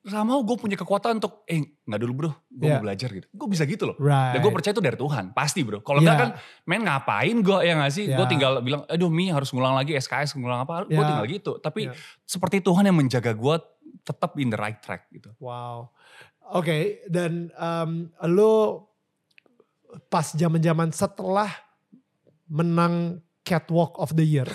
somehow gue punya kekuatan untuk, eh nggak dulu bro, gue Iya. mau belajar gitu. Gue bisa gitu loh. Right. Dan gue percaya itu dari Tuhan, pasti bro. Kalau Iya. enggak kan, men ngapain gue ya gak sih? Gue Iya. tinggal bilang, aduh Mi harus ngulang lagi SKS, ngulang apa, gue Iya. tinggal gitu. Tapi Iya. seperti Tuhan yang menjaga gue tetap in the right track gitu. Wow. Oke, dan em, lo pas zaman-zaman setelah menang Catwalk of the Year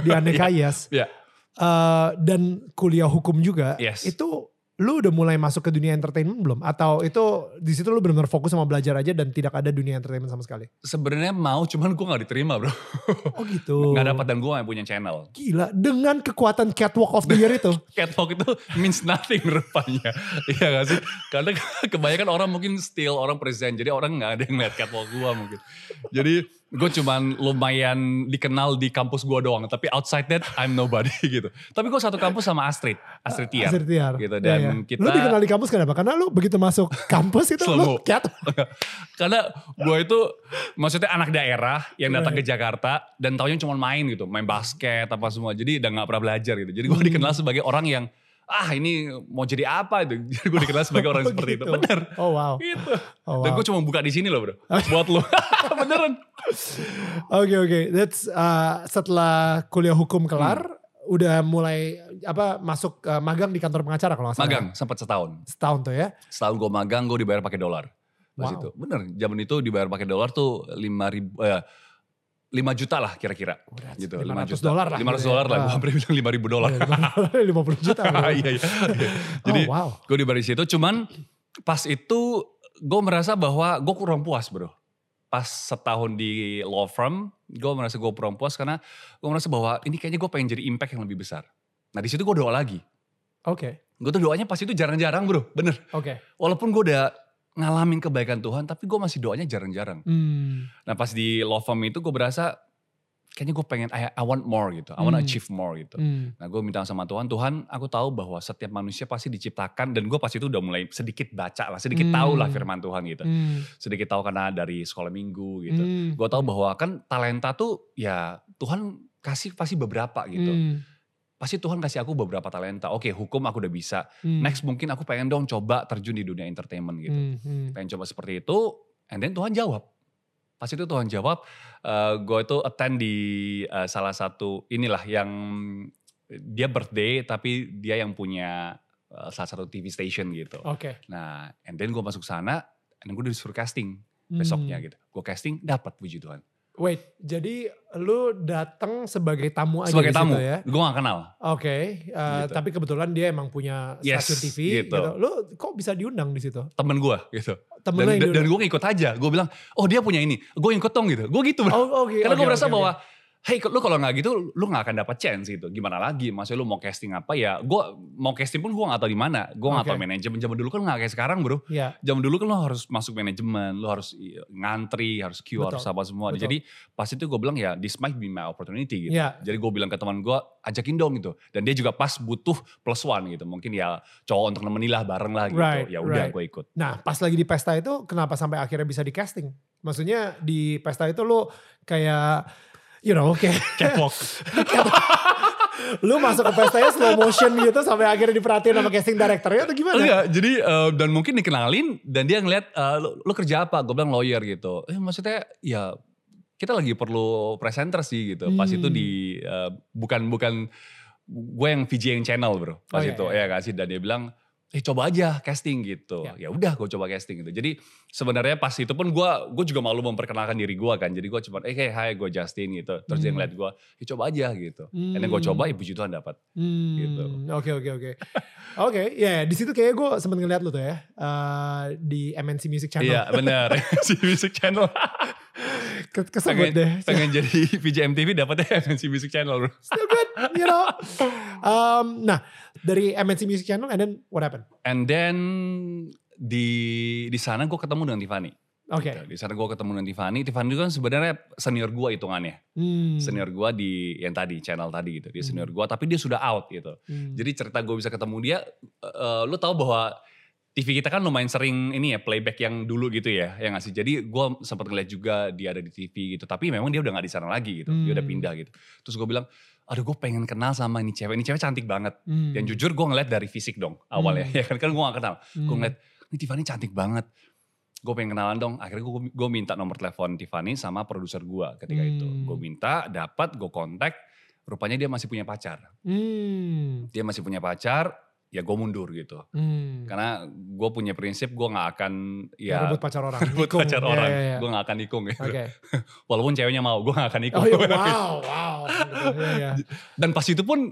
di [LAUGHS] Aneka Yes, Iya. eh, dan kuliah hukum juga, Yes. itu lu udah mulai masuk ke dunia entertainment belum? Atau itu di situ lu benar-benar fokus sama belajar aja dan tidak ada dunia entertainment sama sekali? Sebenarnya mau, cuman gue gak diterima bro. Oh gitu. [LAUGHS] Gak dapat dan gue gak punya channel. Gila, dengan kekuatan Catwalk of the Year itu. [LAUGHS] Catwalk itu means nothing rupanya. iya gak sih? Karena kebanyakan orang mungkin still orang present. Jadi orang gak ada yang lihat catwalk gue mungkin. Jadi gue cuman lumayan dikenal di kampus gue doang. Tapi outside that I'm nobody [LAUGHS] gitu. Tapi gue satu kampus sama Astrid. Astrid Tiar. Astrid Tiar. Gitu. Iya, Dan iya. kita... Lu dikenal di kampus kenapa? Karena lu begitu masuk [LAUGHS] kampus itu lu cat. [LAUGHS] Karena gue itu maksudnya anak daerah yang datang ke Jakarta dan taunya cuma main gitu, main basket apa semua. Jadi udah gak pernah belajar gitu. Jadi gue Hmm. dikenal sebagai orang yang ah ini mau jadi apa itu. [LAUGHS] Jadi gue dikenal sebagai orang Oh, seperti itu. gitu. Bener. Oh wow. Gitu. Oh, Dan wow. gue cuma buka di sini loh bro. [LAUGHS] Buat lo. [LAUGHS] Beneran. Oke oke, that's uh, setelah kuliah hukum kelar, Hmm. udah mulai apa masuk uh, magang di kantor pengacara kalau nggak salah. Magang sempat setahun. Setahun tuh ya. Setahun gue magang gue dibayar pakai dolar. Pas Wow. itu. Bener. Zaman itu dibayar pakai dolar tuh 5 ribu. Eh, 5 juta lah kira-kira. Oh, Gitu, 500 5 juta. dolar lah 500 gitu ya. dolar lah. Gue Ah. hampir bilang 5 ribu dolar. Lima puluh juta. [LAUGHS] iya, iya. Jadi oh, wow. gue di baris situ cuman pas itu gue merasa bahwa gue kurang puas bro pas setahun di law firm gue merasa gue kurang puas karena gue merasa bahwa ini kayaknya gue pengen jadi impact yang lebih besar nah di situ gue doa lagi Oke gue tuh doanya pas itu jarang-jarang bro bener oke. walaupun gue udah ngalamin kebaikan Tuhan tapi gue masih doanya jarang-jarang Hmm. nah pas di law firm itu gue berasa kayaknya gue pengen I, I want more gitu I want to Hmm. achieve more gitu Hmm. Nah gue minta sama Tuhan, Tuhan aku tahu bahwa setiap manusia pasti diciptakan dan gue pas itu udah mulai sedikit baca lah, sedikit Hmm. tahu lah firman Tuhan gitu. Hmm. Sedikit tahu karena dari sekolah minggu gitu. Hmm. Gue tahu bahwa kan talenta tuh ya Tuhan kasih pasti beberapa gitu. Hmm. Pasti Tuhan kasih aku beberapa talenta. Oke hukum aku udah bisa. Hmm. Next mungkin aku pengen dong coba terjun di dunia entertainment gitu. Hmm. Hmm. Pengen coba seperti itu. And then Tuhan jawab. Pas itu Tuhan jawab, gue itu attend di eh, salah satu inilah yang dia birthday tapi dia yang punya eh, salah satu TV station gitu. Oke. Nah, and then gue masuk sana, and gue disuruh casting Hmm. besoknya gitu. Gue casting dapat puji Tuhan. Wait, jadi lu datang sebagai tamu aja Sebagai tamu, ya? gue gak kenal. Oke, uh, Gitu. tapi kebetulan dia emang punya Yes, stasiun TV gitu. gitu. Lu kok bisa diundang di situ? Temen gue gitu. Temen Dan, dan, diundang? gue ngikut aja. Gue bilang, oh dia punya ini. Gue ikut dong gitu. Gue gitu bro. Oh, oke. Karena oke, gue merasa oke. bahwa, hey lu kalau nggak gitu, lu nggak akan dapat chance gitu. Gimana lagi? Maksudnya lu mau casting apa ya? Gue mau casting pun gue nggak tahu di mana. Gue nggak Oke. tahu manajemen. Zaman dulu kan nggak kayak sekarang bro. Iya. Zaman dulu kan lu harus masuk manajemen, lu harus iya, ngantri, harus queue, Betul, harus apa semua. betul. Jadi pas itu gue bilang ya, this might be my opportunity gitu. Iya. Jadi gue bilang ke teman gue, ajakin dong gitu. Dan dia juga pas butuh plus one gitu. Mungkin ya cowok untuk nemenin lah bareng lah gitu. Right, ya udah right. gue ikut. Nah, pas lagi di pesta itu kenapa sampai akhirnya bisa di casting? Maksudnya di pesta itu lu kayak you know, kayak Catwalk. [LAUGHS] lu masuk ke pestanya slow motion gitu sampai akhirnya diperhatiin sama casting directornya atau gimana? Enggak, jadi eh, dan mungkin dikenalin dan dia ngeliat eh, lu, lu kerja apa? Gue bilang lawyer gitu. Eh maksudnya ya kita lagi perlu presenter sih gitu. Pas Hmm. itu di eh, bukan bukan gue yang VJ yang channel bro pas Oh, iya, itu iya. ya kasih dan dia bilang eh coba aja casting gitu Ya. ya udah gue coba casting gitu jadi sebenarnya pas itu pun gue gue juga malu memperkenalkan diri gue kan jadi gue cuma eh hey, hai gue Justin gitu terus dia Hmm. ngeliat gue ya coba aja gitu and then gue coba ya puji Tuhan dapat Hmm, Gitu. Oke oke oke. Oke, ya di situ kayaknya gue sempet ngeliat lu tuh ya eh, di MNC Music Channel. iya benar [LAUGHS] si music channel [LAUGHS] Ke- Kesebut pengen, deh. pengen jadi [LAUGHS] VJ MTV dapetnya MNC Music Channel bro Still good, you know. Um, nah dari MNC Music Channel and then what happened? and then di di sana gue ketemu dengan Tiffany Oke. Gitu. di sana gue ketemu dengan Tiffany Tiffany itu kan sebenarnya senior gue hitungannya Hmm. senior gue di yang tadi channel tadi gitu dia senior gue tapi dia sudah out gitu Hmm. jadi cerita gue bisa ketemu dia eh, lu tahu bahwa TV kita kan lumayan sering ini ya playback yang dulu gitu ya yang ngasih jadi gue sempat ngeliat juga dia ada di TV gitu tapi memang dia udah nggak di sana lagi gitu dia udah Hmm. pindah gitu terus gue bilang aduh gue pengen kenal sama ini cewek ini cewek cantik banget Hmm. dan jujur gue ngeliat dari fisik dong awalnya Hmm. [LAUGHS] ya kan kan gue gak kenal gue Hmm. ngeliat ini Tiffany cantik banget gue pengen kenalan dong akhirnya gue gue minta nomor telepon Tiffany sama produser gue ketika itu Hmm. gue minta dapat gue kontak rupanya dia masih punya pacar Hmm. dia masih punya pacar ya gue mundur gitu Hmm. karena gue punya prinsip gue nggak akan ya rebut pacar orang. [LAUGHS] rebut Nikung. pacar Ya, orang ya, ya. gue nggak akan nikung gitu. Oke. [LAUGHS] walaupun ceweknya mau gue nggak akan nikung Oh iya, [LAUGHS] wow, wow. Ya, ya. dan pas itu pun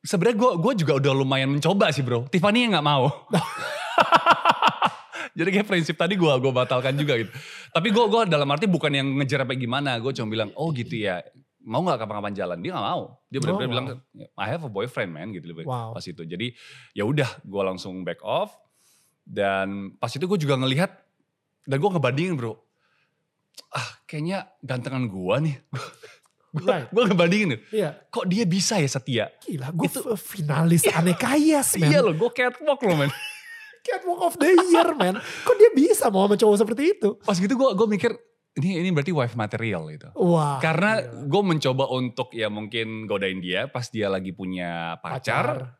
sebenarnya gue gue juga udah lumayan mencoba sih bro Tiffany yang nggak mau jadi kayak prinsip tadi gue gue batalkan juga gitu tapi gue gue dalam arti bukan yang ngejar apa gimana gue cuma bilang oh gitu ya mau nggak kapan-kapan jalan dia nggak mau dia benar-benar Oh, bilang I have a boyfriend man gitu Wow. pas itu jadi ya udah gue langsung back off dan pas itu gue juga ngelihat dan gue ngebandingin bro ah kayaknya gantengan gue nih [LAUGHS] Right. gue ngebandingin nih Iya, kok dia bisa ya setia gila gue Itu- finalis Aneka Yes, [LAUGHS] man. Iya loh, gue catwalk loh men. [LAUGHS] Catwalk of the year, man. Kok dia bisa mau sama cowok seperti itu? Pas gitu gue gue mikir, ini ini berarti wife material gitu. Wah. Karena gila. gue mencoba untuk ya mungkin godain dia pas dia lagi punya pacar,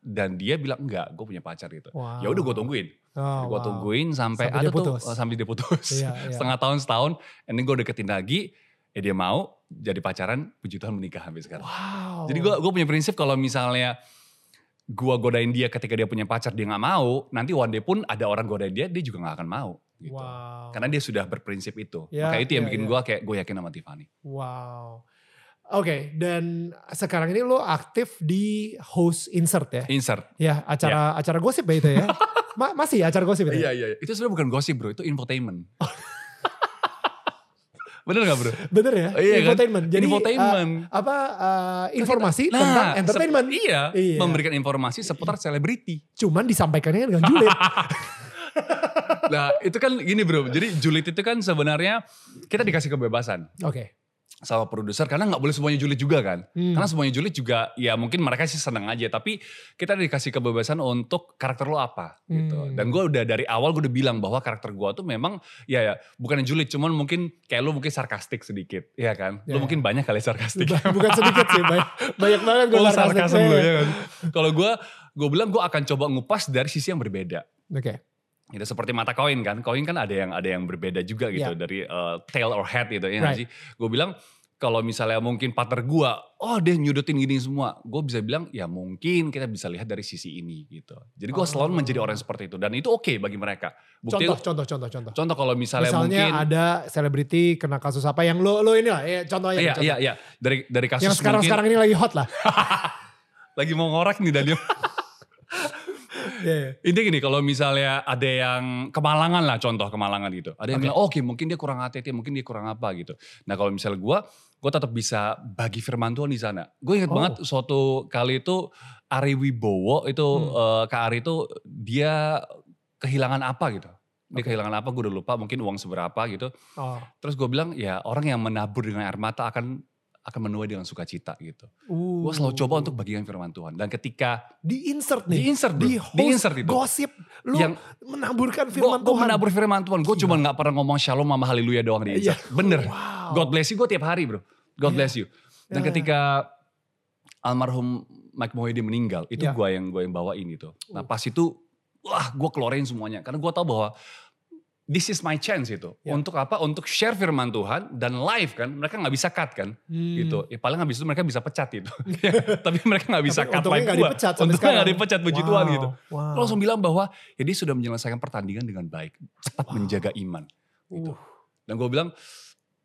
dan dia bilang enggak, gue punya pacar gitu. Wow. Ya udah gue tungguin, Oh, gue wow. tungguin sampai, Sampai ada tuh oh, sampai dia putus. Iya, [LAUGHS] iya. Setengah tahun setahun, ini gue deketin lagi, ya dia mau jadi pacaran, puji Tuhan menikah sampai sekarang. Wow. Jadi gue gue punya prinsip kalau misalnya gue godain dia ketika dia punya pacar dia nggak mau, nanti one day pun ada orang godain dia, dia juga nggak akan mau. Gitu. Wow. Karena dia sudah berprinsip itu. Ya, Maka itu yang ya, bikin ya. gue kayak gue yakin sama Tiffany. Wow. Oke, dan sekarang ini lo aktif di host insert ya? Insert. Ya, acara acara gosip ya itu ya? [LAUGHS] Ma- masih acara gosip itu? Iya iya. iya. Itu sebenarnya bukan gosip bro, itu infotainment. [LAUGHS] Bener gak bro? Bener ya? Iya kan? Infotainment. Jadi Infotainment. uh, apa uh, informasi Nah, tentang entertainment. Iya, Iya. memberikan informasi seputar selebriti. Cuman disampaikannya dengan julid. [LAUGHS] Nah itu kan gini bro, jadi julid itu kan sebenarnya kita dikasih kebebasan. Oke. sama produser karena nggak boleh semuanya julid juga kan. Hmm. Karena semuanya julid juga ya mungkin mereka sih seneng aja tapi kita dikasih kebebasan untuk karakter lo apa gitu. Hmm. Dan gue udah dari awal gue udah bilang bahwa karakter gue tuh memang ya ya bukan julid cuman mungkin kayak lo mungkin sarkastik sedikit ya kan. Ya. Lo mungkin banyak kali sarkastik. Bukan sedikit sih, banyak, banyak banget gue Oh, sarkastik. sarkasm lo ya kan. Kalau gue gue bilang gue akan coba ngupas dari sisi yang berbeda. Oke. Gitu seperti mata koin kan, koin kan ada yang ada yang berbeda juga gitu Ya. dari uh, tail or head gitu ya Right. Gue bilang kalau misalnya mungkin partner gue, oh dia nyudutin gini semua, gue bisa bilang ya mungkin kita bisa lihat dari sisi ini gitu. Jadi gue Oh. selalu menjadi orang seperti itu dan itu oke bagi mereka. Bukti Contoh, contoh, contoh, contoh. contoh kalau misalnya, Misalnya mungkin ada selebriti kena kasus apa yang lo lo ini lah, ya, contohnya. iya contoh. iya iya dari dari kasus Yang sekarang mungkin sekarang ini lagi hot lah. [LAUGHS] lagi mau ngorek nih Daniel. [LAUGHS] Iya, iya. Intinya gini, kalau misalnya ada yang kemalangan lah, contoh kemalangan gitu. Ada yang Oke. bilang, oh, oke mungkin dia kurang ATT, mungkin dia kurang apa gitu. Nah kalau misalnya gue, gue tetap bisa bagi firman Tuhan di sana. Gue inget Oh. banget suatu kali itu Ari Wibowo itu, Hmm. eh, Kak Ari itu dia kehilangan apa gitu. Dia kehilangan apa, gue udah lupa, mungkin uang seberapa gitu. Oh. Terus gue bilang, ya orang yang menabur dengan air mata akan akan menuai dengan sukacita gitu. Uh. Gue selalu coba untuk bagikan firman Tuhan. Dan ketika di insert nih. di insert, bro. di di host insert itu. gosip lu Yang- menaburkan Gue firman Tuhan. menabur firman Tuhan. Gue cuma gak pernah ngomong shalom sama haleluya doang di insert. Bener. Wow. God bless you gue tiap hari bro. God Iya. bless you. Dan Iya. ketika almarhum Mike Mohede meninggal, itu Iya. gue yang gue yang bawain gitu. Nah Uh. pas itu, wah gue keluarin semuanya. Karena gue tahu bahwa this is my chance itu. Ya. Untuk apa? Untuk share firman Tuhan dan live kan. Mereka nggak bisa cut kan. Hmm. Gitu. Ya, paling habis itu mereka bisa pecat itu. [LAUGHS] Tapi mereka nggak bisa Tapi cut live nggak gua. dipecat Untungnya nggak dipecat puji Wow, Tuhan gitu. Wow. Langsung bilang bahwa ya dia sudah menyelesaikan pertandingan dengan baik. Tetap menjaga iman. Gitu. Uh, Dan gue bilang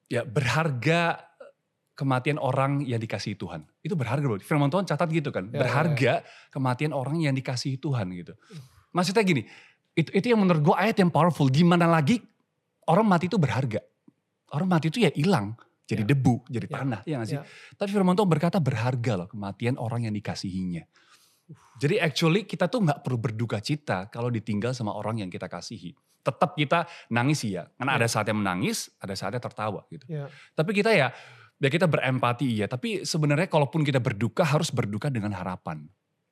ya berharga kematian orang yang dikasihi Tuhan. Itu berharga bro. Firman Tuhan catat gitu kan. Ya, berharga kematian orang yang dikasihi Tuhan gitu. Maksudnya gini, itu, itu yang menurut gue ayat yang powerful. Gimana lagi orang mati itu berharga. Orang mati itu ya hilang. Jadi Ya. debu, jadi Ya. tanah. Ya gak sih? Ya. Tapi firman Tuhan berkata berharga loh kematian orang yang dikasihinya. Jadi actually kita tuh nggak perlu berduka cita kalau ditinggal sama orang yang kita kasihi. Tetap kita nangis ya, karena Ya. ada saatnya menangis, ada saatnya tertawa gitu. ya. Tapi kita ya, ya kita berempati iya. Tapi sebenarnya kalaupun kita berduka harus berduka dengan harapan.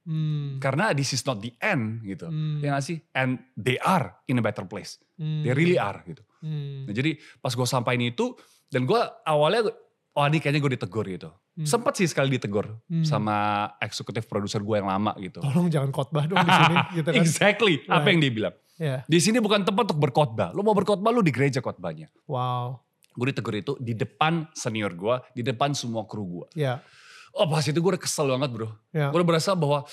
Hmm. Karena this is not the end gitu. Hmm. Ya gak sih? And they are in a better place. Hmm. They really are gitu. Hmm. Nah, jadi pas gue sampaikan itu, dan gue awalnya, oh ini kayaknya gue ditegur gitu. Hmm. Sempet sih sekali ditegur Hmm. sama eksekutif produser gue yang lama gitu. Tolong jangan khotbah dong di sini [LAUGHS] gitu kan. exactly, apa Right. yang dia bilang. Ya. Di sini bukan tempat untuk berkhotbah. Lu mau berkhotbah lu di gereja khotbahnya. Wow. Gue ditegur itu di depan senior gue, di depan semua kru gue. Ya. Oh pas itu gue udah kesel banget bro. Ya. Gue udah berasa bahwa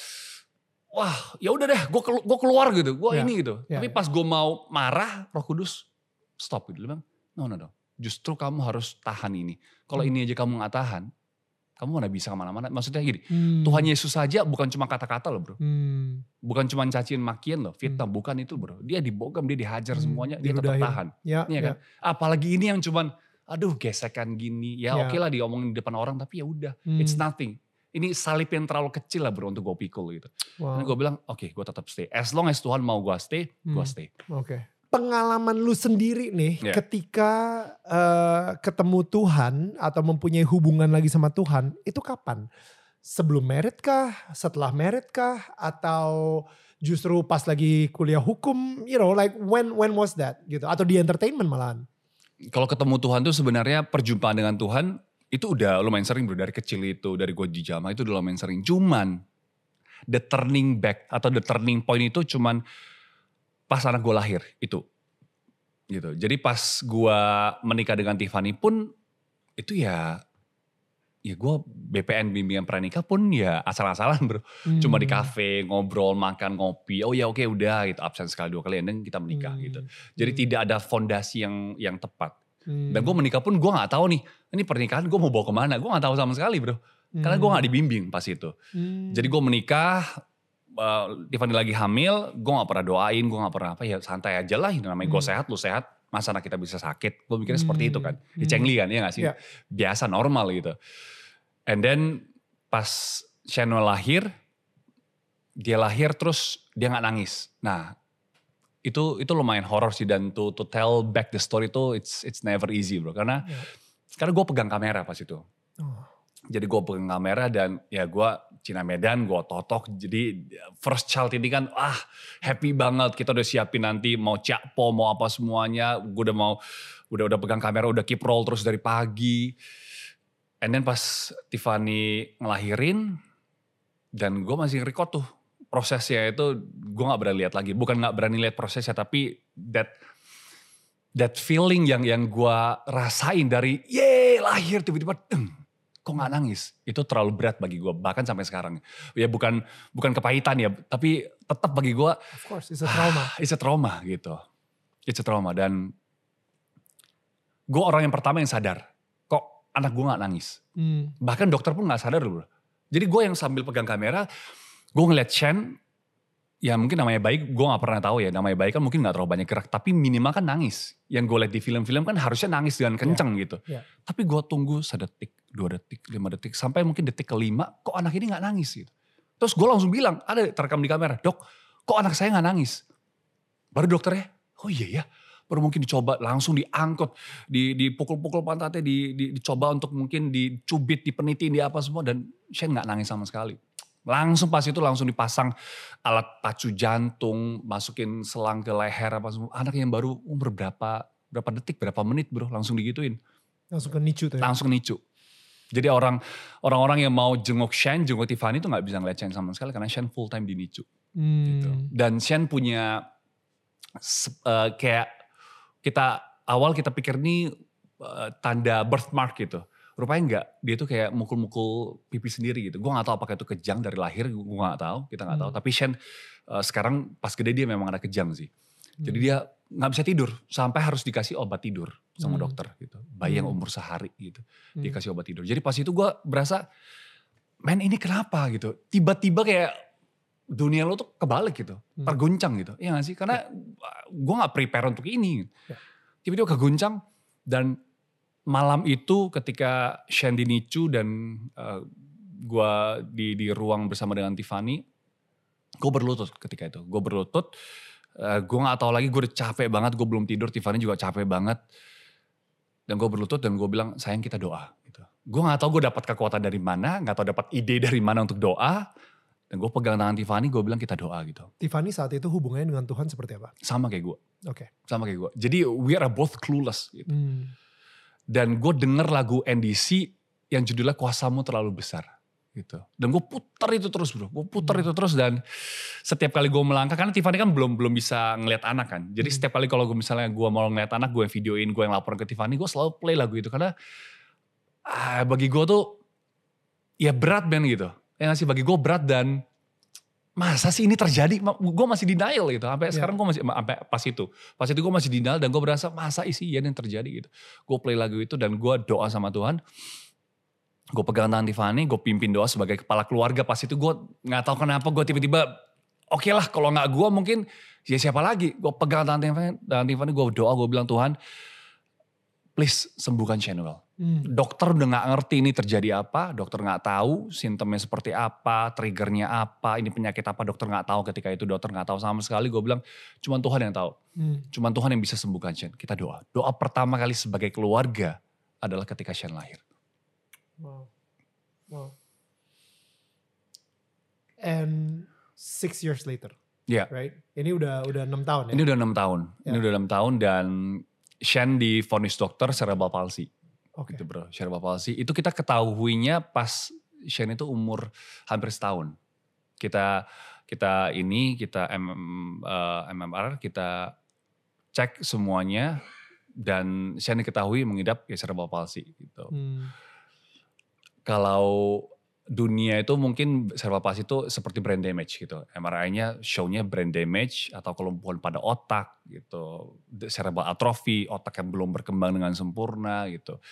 wah ya udah deh gue kelu- gua keluar gitu. Gue Ya, ini gitu. ya, Tapi ya. pas gue mau marah roh kudus stop gitu. Dia bilang no no no. Justru kamu harus tahan ini. Kalau Hmm. ini aja kamu gak tahan, kamu mana bisa ke mana-mana. Maksudnya gini, Hmm. Tuhan Yesus saja bukan cuma kata-kata loh bro. Hmm. Bukan cuma cacian makian loh, fitnah. Bukan itu bro. Dia dibogam, dia dihajar Hmm, semuanya, dia tetap diludahin. tahan. Ya. Iya kan? Apalagi ini yang cuman, aduh gesekan gini. Ya, Ya. oke lah diomongin di depan orang, tapi ya udah, Hmm. it's nothing. Ini salib yang terlalu kecil lah bro untuk gue pikul gitu. Wow. Dan gue bilang, oke gue tetap stay. As long as Tuhan mau gue stay, gue Hmm. stay. Oke. Pengalaman lu sendiri nih Ya. ketika eh, ketemu Tuhan atau mempunyai hubungan lagi sama Tuhan, itu kapan? Sebelum merit kah? Setelah merit kah? Atau justru pas lagi kuliah hukum? You know, like when when was that gitu? Atau di entertainment malahan? Kalau ketemu Tuhan tuh sebenarnya perjumpaan dengan Tuhan itu udah lumayan sering bro. Dari kecil itu, dari gue di jamaah itu udah lumayan sering. Cuman the turning back atau the turning point itu cuman pas anak gue lahir itu. Gitu. Jadi pas gue menikah dengan Tiffany pun itu ya ya gue BPN bimbingan pranikah pun ya asal-asalan bro. Cuma di Hmm. kafe ngobrol makan ngopi. Oh ya oke udah gitu absen sekali dua kali dan kita menikah Hmm. gitu. Jadi Hmm. tidak ada fondasi yang yang tepat. Hmm. Dan gue menikah pun gue nggak tahu nih ini pernikahan gue mau bawa ke mana. Gue nggak tahu sama sekali bro. Karena gue nggak dibimbing pas itu. Hmm. Jadi gue menikah, uh, Tiffany lagi hamil, gue gak pernah doain, gue gak pernah apa ya santai aja lah. Namanya gue Hmm. sehat, lu sehat, masa anak kita bisa sakit. Gue mikirnya seperti itu kan. Hmm. Ya cengli kan, ya gak sih? Ya. Biasa, normal gitu. And then pas Shannon lahir, dia lahir terus dia gak nangis. Nah itu itu lumayan horor sih dan to to tell back the story itu it's it's never easy bro karena Ya. karena gue pegang kamera pas itu Oh. jadi gue pegang kamera dan ya gue Cina Medan, gue totok. Jadi first child ini kan ah happy banget. Kita udah siapin nanti mau cakpo, mau apa semuanya. Gue udah mau, udah udah pegang kamera, udah keep roll terus dari pagi. And then pas Tiffany ngelahirin, dan gue masih record tuh prosesnya itu gue nggak berani lihat lagi. Bukan nggak berani lihat prosesnya, tapi that that feeling yang yang gue rasain dari ye lahir tiba-tiba kok nggak nangis? Itu terlalu berat bagi gue bahkan sampai sekarang. Ya bukan bukan kepahitan ya tapi tetap bagi gue Of course, it's a trauma. [SIGHS] it's a trauma gitu. It's a trauma dan gue orang yang pertama yang sadar kok anak gue nggak nangis. Hmm. bahkan dokter pun nggak sadar bro jadi gue yang sambil pegang kamera gue ngeliat Shen ya mungkin namanya baik gue nggak pernah tahu ya namanya baik kan mungkin nggak terlalu banyak gerak tapi minimal kan nangis. Yang gue lihat di film-film kan harusnya nangis dengan kenceng gitu. ya. tapi gue tunggu sedetik dua detik lima detik sampai mungkin detik kelima kok anak ini nggak nangis gitu. Terus gue langsung bilang ada terekam di kamera dok kok anak saya nggak nangis? Baru dokternya oh iya ya baru mungkin dicoba langsung diangkut di dipukul-pukul pantatnya di, di- dicoba untuk mungkin dicubit dipenitin di apa semua dan Shane nggak nangis sama sekali langsung pas itu langsung dipasang alat pacu jantung masukin selang ke leher apa semua anak yang baru umur berapa berapa detik berapa menit bro langsung digituin Langsung ke nicu tuh ya. langsung nicu jadi orang orang-orang yang mau jenguk Shen jenguk Tiffany itu nggak bisa ngeliat Shen sama sekali karena Shen full time di nicu Hmm. gitu. Dan Shen punya eh, kayak kita awal kita pikir ini uh, tanda birthmark gitu. Rupanya enggak, dia tuh kayak mukul-mukul pipi sendiri gitu. Gue gak tahu apakah itu kejang dari lahir, gue gak tahu, kita gak tahu. Hmm. Tapi Shen uh, sekarang pas gede dia memang ada kejang sih. Jadi Hmm. dia nggak bisa tidur sampai harus dikasih obat tidur sama Hmm. dokter gitu. Bayi yang Hmm. umur sehari gitu, Hmm. dikasih obat tidur. Jadi pas itu gue berasa, men ini kenapa gitu. Tiba-tiba kayak dunia lo tuh kebalik gitu, Hmm. terguncang gitu. Iya gak sih? Karena gue gak prepare untuk ini. Ya. Tiba-tiba keguncang dan malam itu ketika Shandy Nicu dan uh, gue di, di ruang bersama dengan Tiffany, gue berlutut ketika itu. Gue berlutut, uh, gue gak tahu lagi gue udah capek banget, gue belum tidur, Tiffany juga capek banget. Dan gue berlutut dan gue bilang, sayang kita doa. Gitu. Gue gak tahu gue dapat kekuatan dari mana, gak tahu dapat ide dari mana untuk doa. Dan gue pegang tangan Tiffany, gue bilang kita doa gitu. Tiffany saat itu hubungannya dengan Tuhan seperti apa? Sama kayak gue, Oke. sama kayak gue. Jadi we are both clueless gitu. Hmm. Dan gue denger lagu NDC yang judulnya Kuasamu Terlalu Besar. gitu. Dan gue putar itu terus bro, gue putar Hmm. itu terus dan setiap kali gue melangkah, karena Tiffany kan belum belum bisa ngeliat anak kan. Jadi Hmm. setiap kali kalau gue misalnya gue mau ngeliat anak, gue yang videoin, gue yang laporan ke Tiffany, gue selalu play lagu itu karena ah, bagi gue tuh ya berat ben gitu. Ya nggak sih bagi gue berat dan masa sih ini terjadi? Gue masih denial gitu. Sampai Ya. sekarang gue masih sampai pas itu, pas itu gue masih denial dan gue berasa masa isi ya yang terjadi gitu. Gue play lagu itu dan gue doa sama Tuhan. Gue pegang tangan Tiffany, gue pimpin doa sebagai kepala keluarga. Pas itu gue nggak tahu kenapa gue tiba-tiba, oke lah kalau nggak gue mungkin ya siapa lagi. Gue pegang tangan Tiffany, tangan Tiffany gue doa, gue bilang Tuhan, please sembuhkan Shanuel. Hmm. Dokter udah nggak ngerti ini terjadi apa, dokter nggak tahu simptomnya seperti apa, triggernya apa, ini penyakit apa, dokter nggak tahu ketika itu dokter nggak tahu sama sekali. Gue bilang, cuma Tuhan yang tahu, Hmm. cuma Tuhan yang bisa sembuhkan Shen. Kita doa. Doa pertama kali sebagai keluarga adalah ketika Shen lahir. Wow. Wow. And six years later, Ya, right? Ini udah udah enam tahun ya. ini udah enam tahun, ini Ya. udah enam tahun dan Shen divonis dokter cerebral palsy. Oke. gitu bro, cerebral palsy. Itu kita ketahuinya pas Shen itu umur hampir setahun. Kita kita ini kita MM, eh, MMR kita cek semuanya dan Shen diketahui mengidap ya cerebral palsy gitu. Hmm. Kalau dunia itu mungkin palsy itu seperti brain damage gitu. MRI-nya show-nya brain damage atau kelumpuhan pada otak gitu. Cerebral atrophy, otak yang belum berkembang dengan sempurna gitu.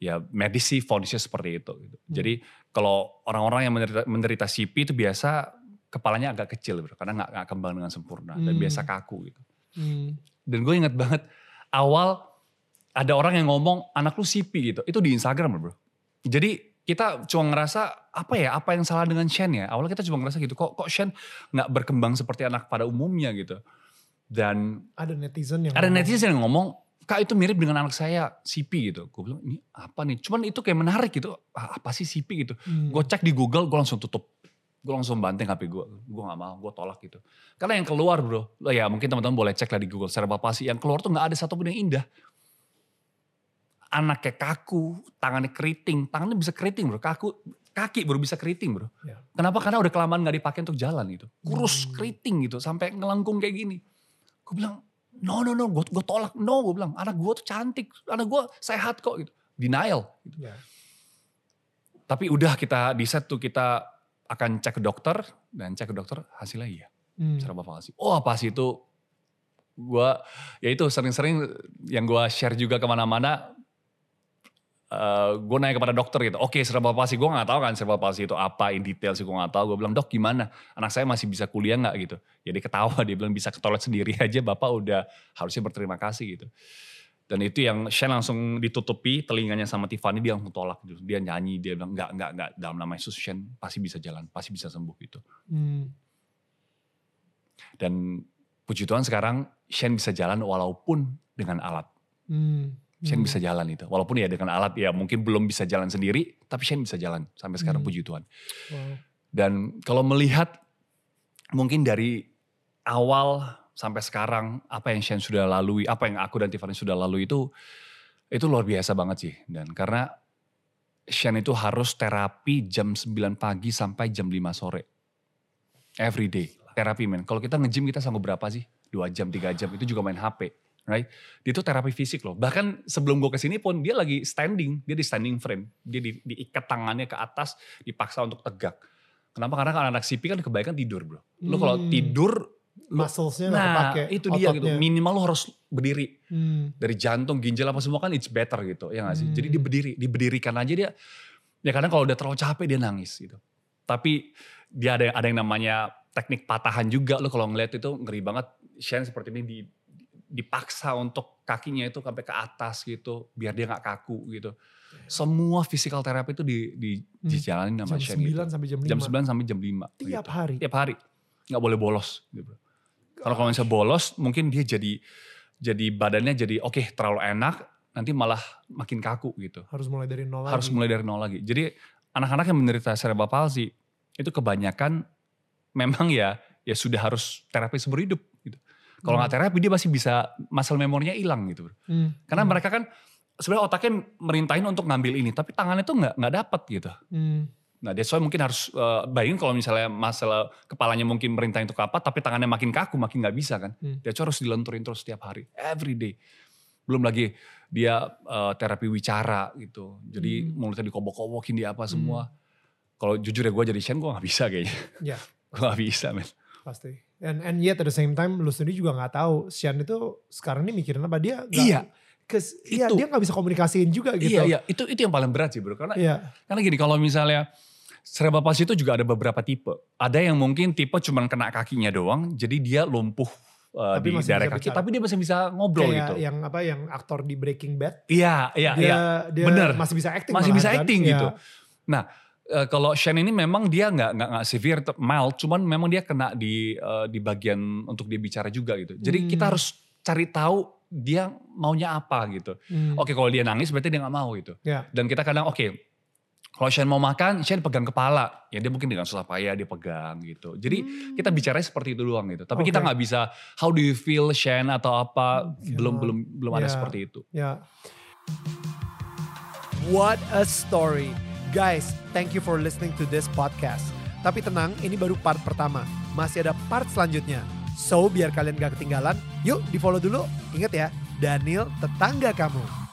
Ya medis sih fonisnya seperti itu. Gitu. Hmm. Jadi kalau orang-orang yang menderita, menderita CP itu biasa kepalanya agak kecil bro, karena nggak nggak kembang dengan sempurna dan Hmm. biasa kaku gitu. Hmm. Dan gue ingat banget awal ada orang yang ngomong anak lu CP gitu. Itu di Instagram bro. Jadi kita cuma ngerasa apa ya, apa yang salah dengan Shen ya. Awalnya kita cuma ngerasa gitu, kok kok Shen nggak berkembang seperti anak pada umumnya gitu. Dan Ada netizen yang ada ngomong, netizen yang ngomong, kak itu mirip dengan anak saya CP gitu. Gue bilang ini apa nih? Cuman itu kayak menarik gitu. Ah, apa sih CP gitu? Hmm. Gue cek di Google, gue langsung tutup. Gue langsung banting HP gue. Gue gak mau, gue tolak gitu. Karena yang keluar bro, ya mungkin teman-teman boleh cek lah di Google secara palsy. Yang keluar tuh gak ada satupun yang indah. Anaknya kaku, tangannya keriting. Tangannya bisa keriting bro, kaku. Kaki baru bisa keriting bro. Ya. Kenapa? Karena udah kelamaan gak dipakai untuk jalan gitu. Kurus, Hmm. keriting gitu. Sampai ngelengkung kayak gini. Gue bilang, no no no, gue, gue tolak. No, gue bilang, anak gue tuh cantik. Anak gue sehat kok gitu. Denial. Gitu. Ya. Tapi udah kita di set tuh kita akan cek ke dokter dan cek ke dokter hasilnya iya Hmm. cerebral palsy. Oh pas itu gue ya itu sering-sering yang gue share juga ke mana-mana gue nanya kepada dokter gitu, oke cerebral palsy, gue gak tahu kan cerebral palsy itu apa, in detail sih gue gak tahu. Gue bilang, dok gimana, anak saya masih bisa kuliah gak gitu. Jadi ketawa, dia bilang bisa ke toilet sendiri [LAUGHS] aja, bapak udah harusnya berterima kasih gitu. Dan itu yang Shane langsung ditutupi telinganya sama Tiffany, dia langsung tolak gitu. Dia nyanyi, dia bilang, enggak, enggak, enggak, dalam nama Yesus Shane pasti bisa jalan, pasti bisa sembuh gitu. Hmm. Dan puji Tuhan sekarang Shane bisa jalan walaupun dengan alat. Hmm. Shane Hmm. bisa jalan itu. Walaupun ya dengan alat ya mungkin belum bisa jalan sendiri, tapi Shane bisa jalan sampai sekarang Hmm. puji Tuhan. Wow. Dan kalau melihat mungkin dari awal sampai sekarang apa yang Shane sudah lalui, apa yang aku dan Tiffany sudah lalui itu itu luar biasa banget sih. Dan karena Shane itu harus terapi jam 9 pagi sampai jam 5 sore. Every day. Terapi men. Kalau kita nge-gym kita sanggup berapa sih? 2 jam, 3 jam. Itu juga main HP. Right? Dia itu terapi fisik loh. Bahkan sebelum gue ke sini pun dia lagi standing, dia di standing frame, dia di, diikat tangannya ke atas, dipaksa untuk tegak. Kenapa? Karena kan anak CP kan kebanyakan tidur bro. Lo kalau Hmm. tidur, Muscles-nya nah kepake, itu dia gitu. ototnya. Minimal lo harus berdiri Hmm. dari jantung, ginjal apa semua kan it's better gitu, ya nggak sih? Jadi Hmm. dia berdiri, diberdirikan aja dia. Ya kadang kalau udah terlalu capek dia nangis gitu. Tapi dia ada ada yang namanya teknik patahan juga lo kalau ngeliat itu ngeri banget. Shane seperti ini di, dipaksa untuk kakinya itu sampai ke atas gitu, biar dia nggak kaku gitu. Semua physical therapy itu di, di, Hmm. dijalanin sama Jam Shane 9 gitu. sampai jam 5. Jam 9 sampai jam 5. Tiap gitu. hari. Tiap hari. Nggak boleh bolos gitu. Kalau kalau misalnya bolos mungkin dia jadi jadi badannya jadi oke terlalu enak nanti malah makin kaku gitu. Harus mulai dari nol Harus lagi. mulai dari nol lagi. Jadi anak-anak yang menderita cerebral palsy itu kebanyakan memang ya ya sudah harus terapi seumur hidup. Kalau nggak terapi dia masih bisa muscle memorinya hilang gitu. Hmm. Karena Hmm. mereka kan sebenarnya otaknya merintahin untuk ngambil ini tapi tangannya tuh nggak nggak dapat gitu. Hmm. Nah, that's why mungkin harus uh, bayangin kalau misalnya masalah kepalanya mungkin merintahin untuk apa, tapi tangannya makin kaku, makin nggak bisa kan. Hmm. That's why harus dilenturin terus setiap hari, every day. Belum lagi dia uh, terapi wicara gitu. Jadi Hmm. mulutnya dikobok-kobokin di apa semua. Kalau jujur ya gue jadi Shen gue gak bisa kayaknya. Ya. [LAUGHS] gue gak bisa men. Pasti. And and yet at the same time lu sendiri juga nggak tahu Sian itu sekarang ini mikirin apa dia nggak- Iya. Kes, iya Itu. dia nggak bisa komunikasiin juga gitu. Iya, iya. Itu, itu yang paling berat sih bro. Karena, Iya. karena gini, kalau misalnya cerebral palsy itu juga ada beberapa tipe. Ada yang mungkin tipe cuman kena kakinya doang, jadi dia lumpuh uh, Tapi di masih daerah kaki, bicara. tapi dia masih bisa ngobrol Kayak gitu. yang apa yang aktor di Breaking Bad. Iya, iya, dia, iya. dia bener. masih bisa acting Masih bisa kan. acting Iya. gitu. Nah, eh, kalau Shen ini memang dia nggak nggak nggak severe, mild, cuman memang dia kena di eh, di bagian untuk dia bicara juga gitu. Jadi Hmm. kita harus cari tahu dia maunya apa gitu. Hmm. Oke, kalau dia nangis berarti dia nggak mau gitu. Ya. Dan kita kadang oke, kalau Shen mau makan, Shen pegang kepala, ya dia mungkin dengan susah payah dia pegang gitu. Jadi Hmm. kita bicara seperti itu doang gitu. Tapi Oke. kita nggak bisa how do you feel Shen atau apa Oke. belum belum belum ada Ya. seperti itu. Ya. What a story. Guys, thank you for listening to this podcast. Tapi tenang, ini baru part pertama. Masih ada part selanjutnya. So, biar kalian gak ketinggalan, yuk di follow dulu. Ingat ya, Daniel tetangga kamu.